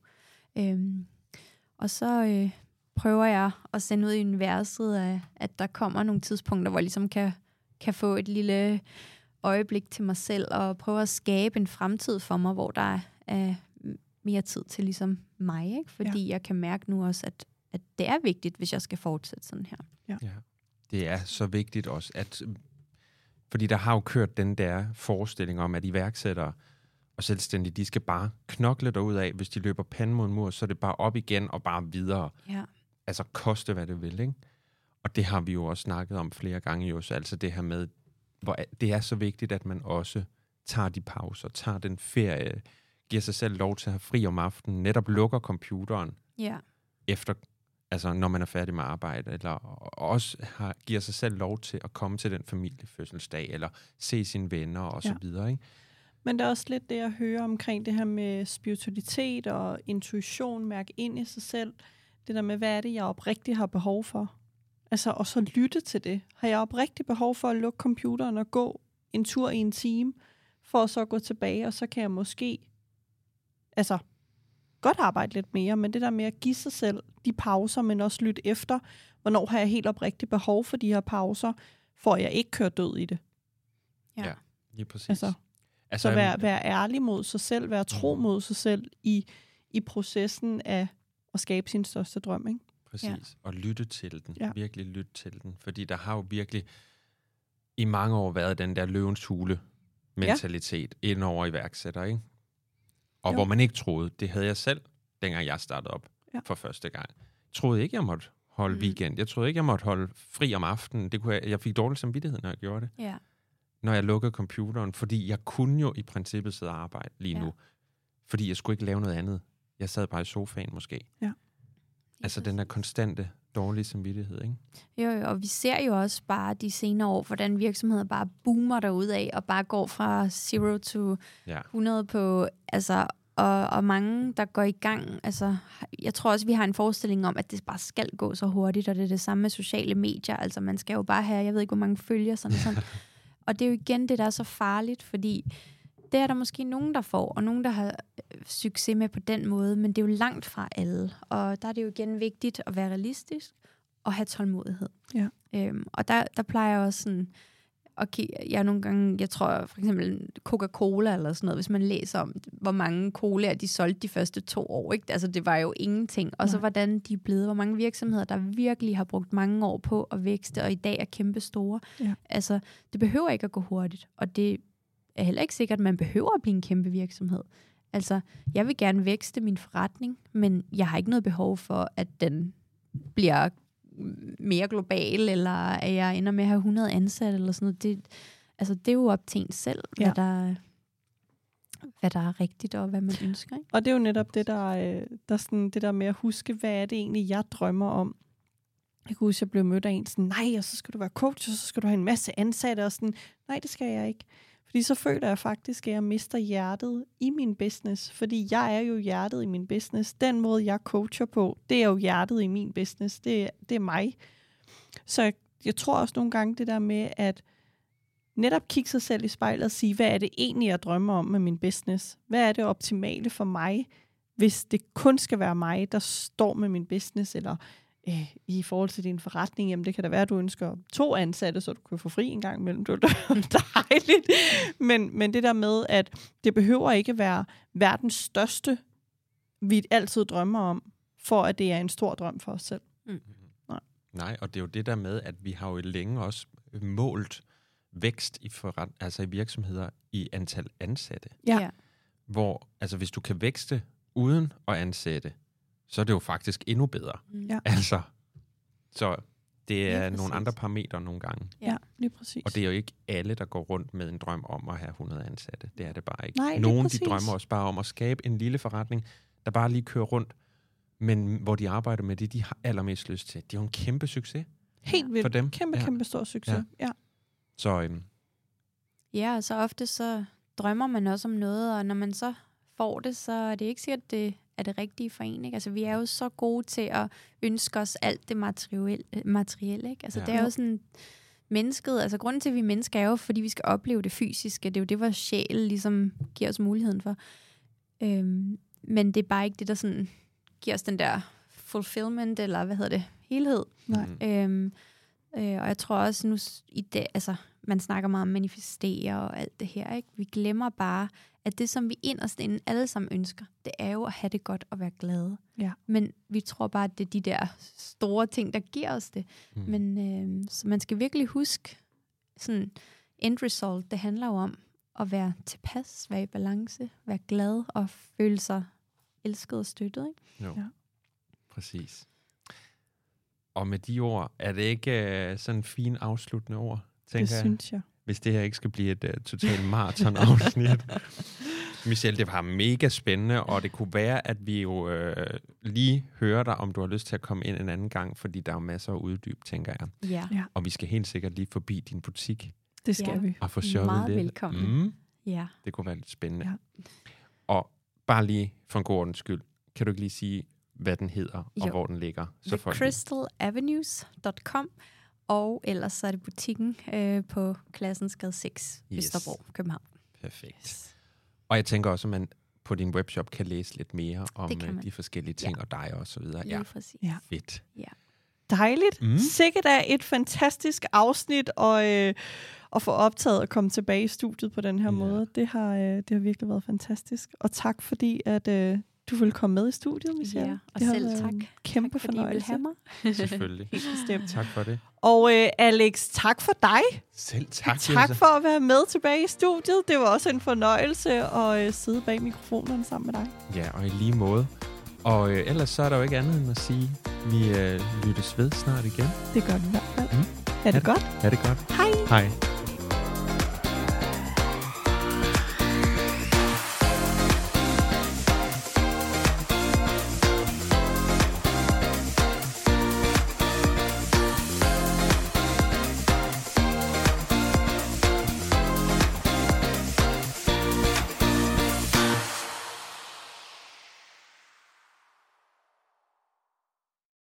Øhm, og så øh, prøver jeg at sende ud i universet, at, at der kommer nogle tidspunkter, hvor jeg ligesom kan, kan få et lille øjeblik til mig selv, og prøve at skabe en fremtid for mig, hvor der er mere tid til ligesom mig, ikke? fordi ja. jeg kan mærke nu også, at, at det er vigtigt, hvis jeg skal fortsætte sådan her. Ja. ja. Det er så vigtigt også, at fordi der har jo kørt den der forestilling om, at iværksættere og selvstændige, de skal bare knokle derud af. Hvis de løber panden mod en mur, så er det bare op igen og bare videre. Ja. Altså koste, hvad det vil, ikke? Og det har vi jo også snakket om flere gange, jo, så altså det her med, hvor det er så vigtigt, at man også tager de pauser, tager den ferie, giver sig selv lov til at have fri om aftenen, netop lukker computeren ja. efter, altså når man er færdig med arbejde, eller også har, giver sig selv lov til at komme til den familiefødselsdag, eller se sine venner og ja. så videre, ikke? Men der er også lidt det, jeg hører omkring det her med spiritualitet og intuition, mærke ind i sig selv. Det der med, hvad er det, jeg oprigtigt har behov for? Altså, og så lytte til det. Har jeg oprigtigt behov for at lukke computeren og gå en tur i en time, for at så gå tilbage, og så kan jeg måske, altså, godt arbejde lidt mere, men det der med at give sig selv de pauser, men også lytte efter, hvornår har jeg helt oprigtigt behov for de her pauser, for jeg ikke kører død i det. Ja, ja lige præcis. Altså, altså, så vær, vær ærlig mod sig selv, vær tro mm. mod sig selv i, i processen af at skabe sin største drøm, ikke? Præcis, ja. og lytte til den, ja. virkelig lytte til den, fordi der har jo virkelig i mange år været den der løvens hule mentalitet ja. ind over iværksætter, ikke? Og jo. hvor man ikke troede, det havde jeg selv, dengang jeg startede op ja. for første gang. Jeg troede ikke, jeg måtte holde mm. weekend. Jeg troede ikke, jeg måtte holde fri om aftenen. Det kunne jeg, jeg fik dårlig samvittighed, når jeg gjorde det. Ja. Når jeg lukkede computeren, fordi jeg kunne jo i princippet sidde og arbejde lige ja. nu. Fordi jeg skulle ikke lave noget andet. Jeg sad bare i sofaen måske. Ja. Altså den der konstante dårlige samvittighed, ikke? Jo, jo, og vi ser jo også bare de senere år, hvordan virksomheder bare boomer af, og bare går fra 0 to ja. 100 på, altså, og, og mange, der går i gang, altså, jeg tror også, vi har en forestilling om, at det bare skal gå så hurtigt, og det er det samme med sociale medier, altså man skal jo bare have, jeg ved ikke, hvor mange følger, sådan sådan. og det er jo igen det, der er så farligt, fordi det er der måske nogen, der får, og nogen, der har øh, succes med på den måde, men det er jo langt fra alle. Og der er det jo igen vigtigt at være realistisk og have tålmodighed. Ja. Øhm, og der, der plejer jeg også sådan, okay, jeg nogle gange, jeg tror for eksempel Coca-Cola eller sådan noget, hvis man læser om, hvor mange colaer de solgte de første to år, ikke? Altså det var jo ingenting. Og så hvordan de er blevet, hvor mange virksomheder, der virkelig har brugt mange år på at vækste, og i dag er kæmpe store. Ja. Altså, det behøver ikke at gå hurtigt, og det er heller ikke sikkert, at man behøver at blive en kæmpe virksomhed. Altså, jeg vil gerne vækste min forretning, men jeg har ikke noget behov for, at den bliver mere global, eller at jeg ender med at have 100 ansatte, eller sådan noget. Det, altså, det er jo op til en selv, ja. hvad, der, hvad der er rigtigt, og hvad man ønsker. Ikke? Og det er jo netop det, der, øh, der sådan, det der med at huske, hvad er det egentlig, jeg drømmer om. Jeg kunne huske, jeg blev mødt af en sådan, nej, og så skal du være coach, og så skal du have en masse ansatte, og sådan, nej, det skal jeg ikke. Fordi så føler jeg faktisk, at jeg mister hjertet i min business. Fordi jeg er jo hjertet i min business. Den måde, jeg coacher på, det er jo hjertet i min business. Det, det er mig. Så jeg, jeg tror også nogle gange det der med, at netop kigge sig selv i spejlet og sige, hvad er det egentlig, jeg drømmer om med min business? Hvad er det optimale for mig, hvis det kun skal være mig, der står med min business, eller øh, i forhold til din forretning, jamen det kan da være, at du ønsker to ansatte, så du kan få fri en gang imellem. Det er dejligt. Men, men det der med, at det behøver ikke være verdens største, vi altid drømmer om, for at det er en stor drøm for os selv. Mm. Nej. Nej, og det er jo det der med, at vi har jo længe også målt vækst i, forret, altså i virksomheder i antal ansatte. Ja. Hvor, altså hvis du kan vækste uden at ansætte, så er det jo faktisk endnu bedre. Mm. Ja. Altså, så det er nogle andre parametre nogle gange. Ja, lige præcis. Og det er jo ikke alle, der går rundt med en drøm om at have 100 ansatte. Det er det bare ikke. Nej, Nogle de drømmer også bare om at skabe en lille forretning, der bare lige kører rundt, men hvor de arbejder med det, de har allermest lyst til. Det er jo en kæmpe succes. Helt vildt. For dem. Kæmpe, ja. kæmpe stor succes. Ja. ja. Så, øhm. Ja, og så ofte så drømmer man også om noget, og når man så får det, så er det ikke sikkert, det er det rigtige for en. Ikke? Altså, vi er jo så gode til at ønske os alt det materielle. materielle ikke? Altså, ja. det er jo sådan mennesket, altså grunden til, at vi er mennesker, er jo, fordi vi skal opleve det fysiske. Det er jo det, vores sjæl ligesom giver os muligheden for. Øhm, men det er bare ikke det, der sådan giver os den der fulfillment, eller hvad hedder det, helhed. Nej. Øhm, øh, og jeg tror også nu, i dag, altså man snakker meget om manifestere og alt det her. Ikke? Vi glemmer bare, at det, som vi inderst inden alle sammen ønsker, det er jo at have det godt og være glade. Ja. Men vi tror bare, at det er de der store ting, der giver os det. Mm. Men øh, så man skal virkelig huske, sådan end result, det handler jo om at være tilpas, være i balance, være glad og føle sig elsket og støttet. Ikke? Jo, Ja. præcis. Og med de ord, er det ikke uh, sådan en fin afsluttende ord, Det tænker jeg? synes jeg. Hvis det her ikke skal blive et uh, totalt maraton-afsnit. Michelle, det var mega spændende, og det kunne være, at vi jo øh, lige hører dig, om du har lyst til at komme ind en anden gang, fordi der er jo masser at uddybe, tænker jeg. Ja. Ja. Og vi skal helt sikkert lige forbi din butik Det skal Ja. vi. og få shoppet Meget lidt. velkommen. Mm, ja. det kunne være lidt spændende. Ja. Og bare lige for en god ordens skyld, kan du ikke lige sige, hvad den hedder og Jo. hvor den ligger? Så folk lige- TheCrystalAvenues.com og ellers så er det butikken øh, på Klassensgade 6, Yes. Østerbro, København. Perfekt. Og jeg tænker også, at man på din webshop kan læse lidt mere om øh, de forskellige ting og dig og så videre. Lige Ja, præcis. Ja. fedt. Dejligt. Mm. Mm. Sikkert er et fantastisk afsnit og, øh, at få optaget og komme tilbage i studiet på den her Ja. måde. Det har, øh, det har virkelig været fantastisk. Og tak fordi, at øh, du ville komme med i studiet, Michelle. Ja, og det har selv været tak. Kæmpe tak, fordi I vil fornøjelse. have mig. Selvfølgelig. Helt bestemt. tak for det. Og øh, Alex, tak for dig. Selv tak. Tak for at være med tilbage i studiet. Det var også en fornøjelse at øh, sidde bag mikrofonerne sammen med dig. Ja, og i lige måde. Og øh, ellers så er der jo ikke andet end at sige, vi øh, lyttes ved snart igen. Det gør vi i hvert fald. Mm. Er det Ja. godt? Ha' det godt. Hej. Hej.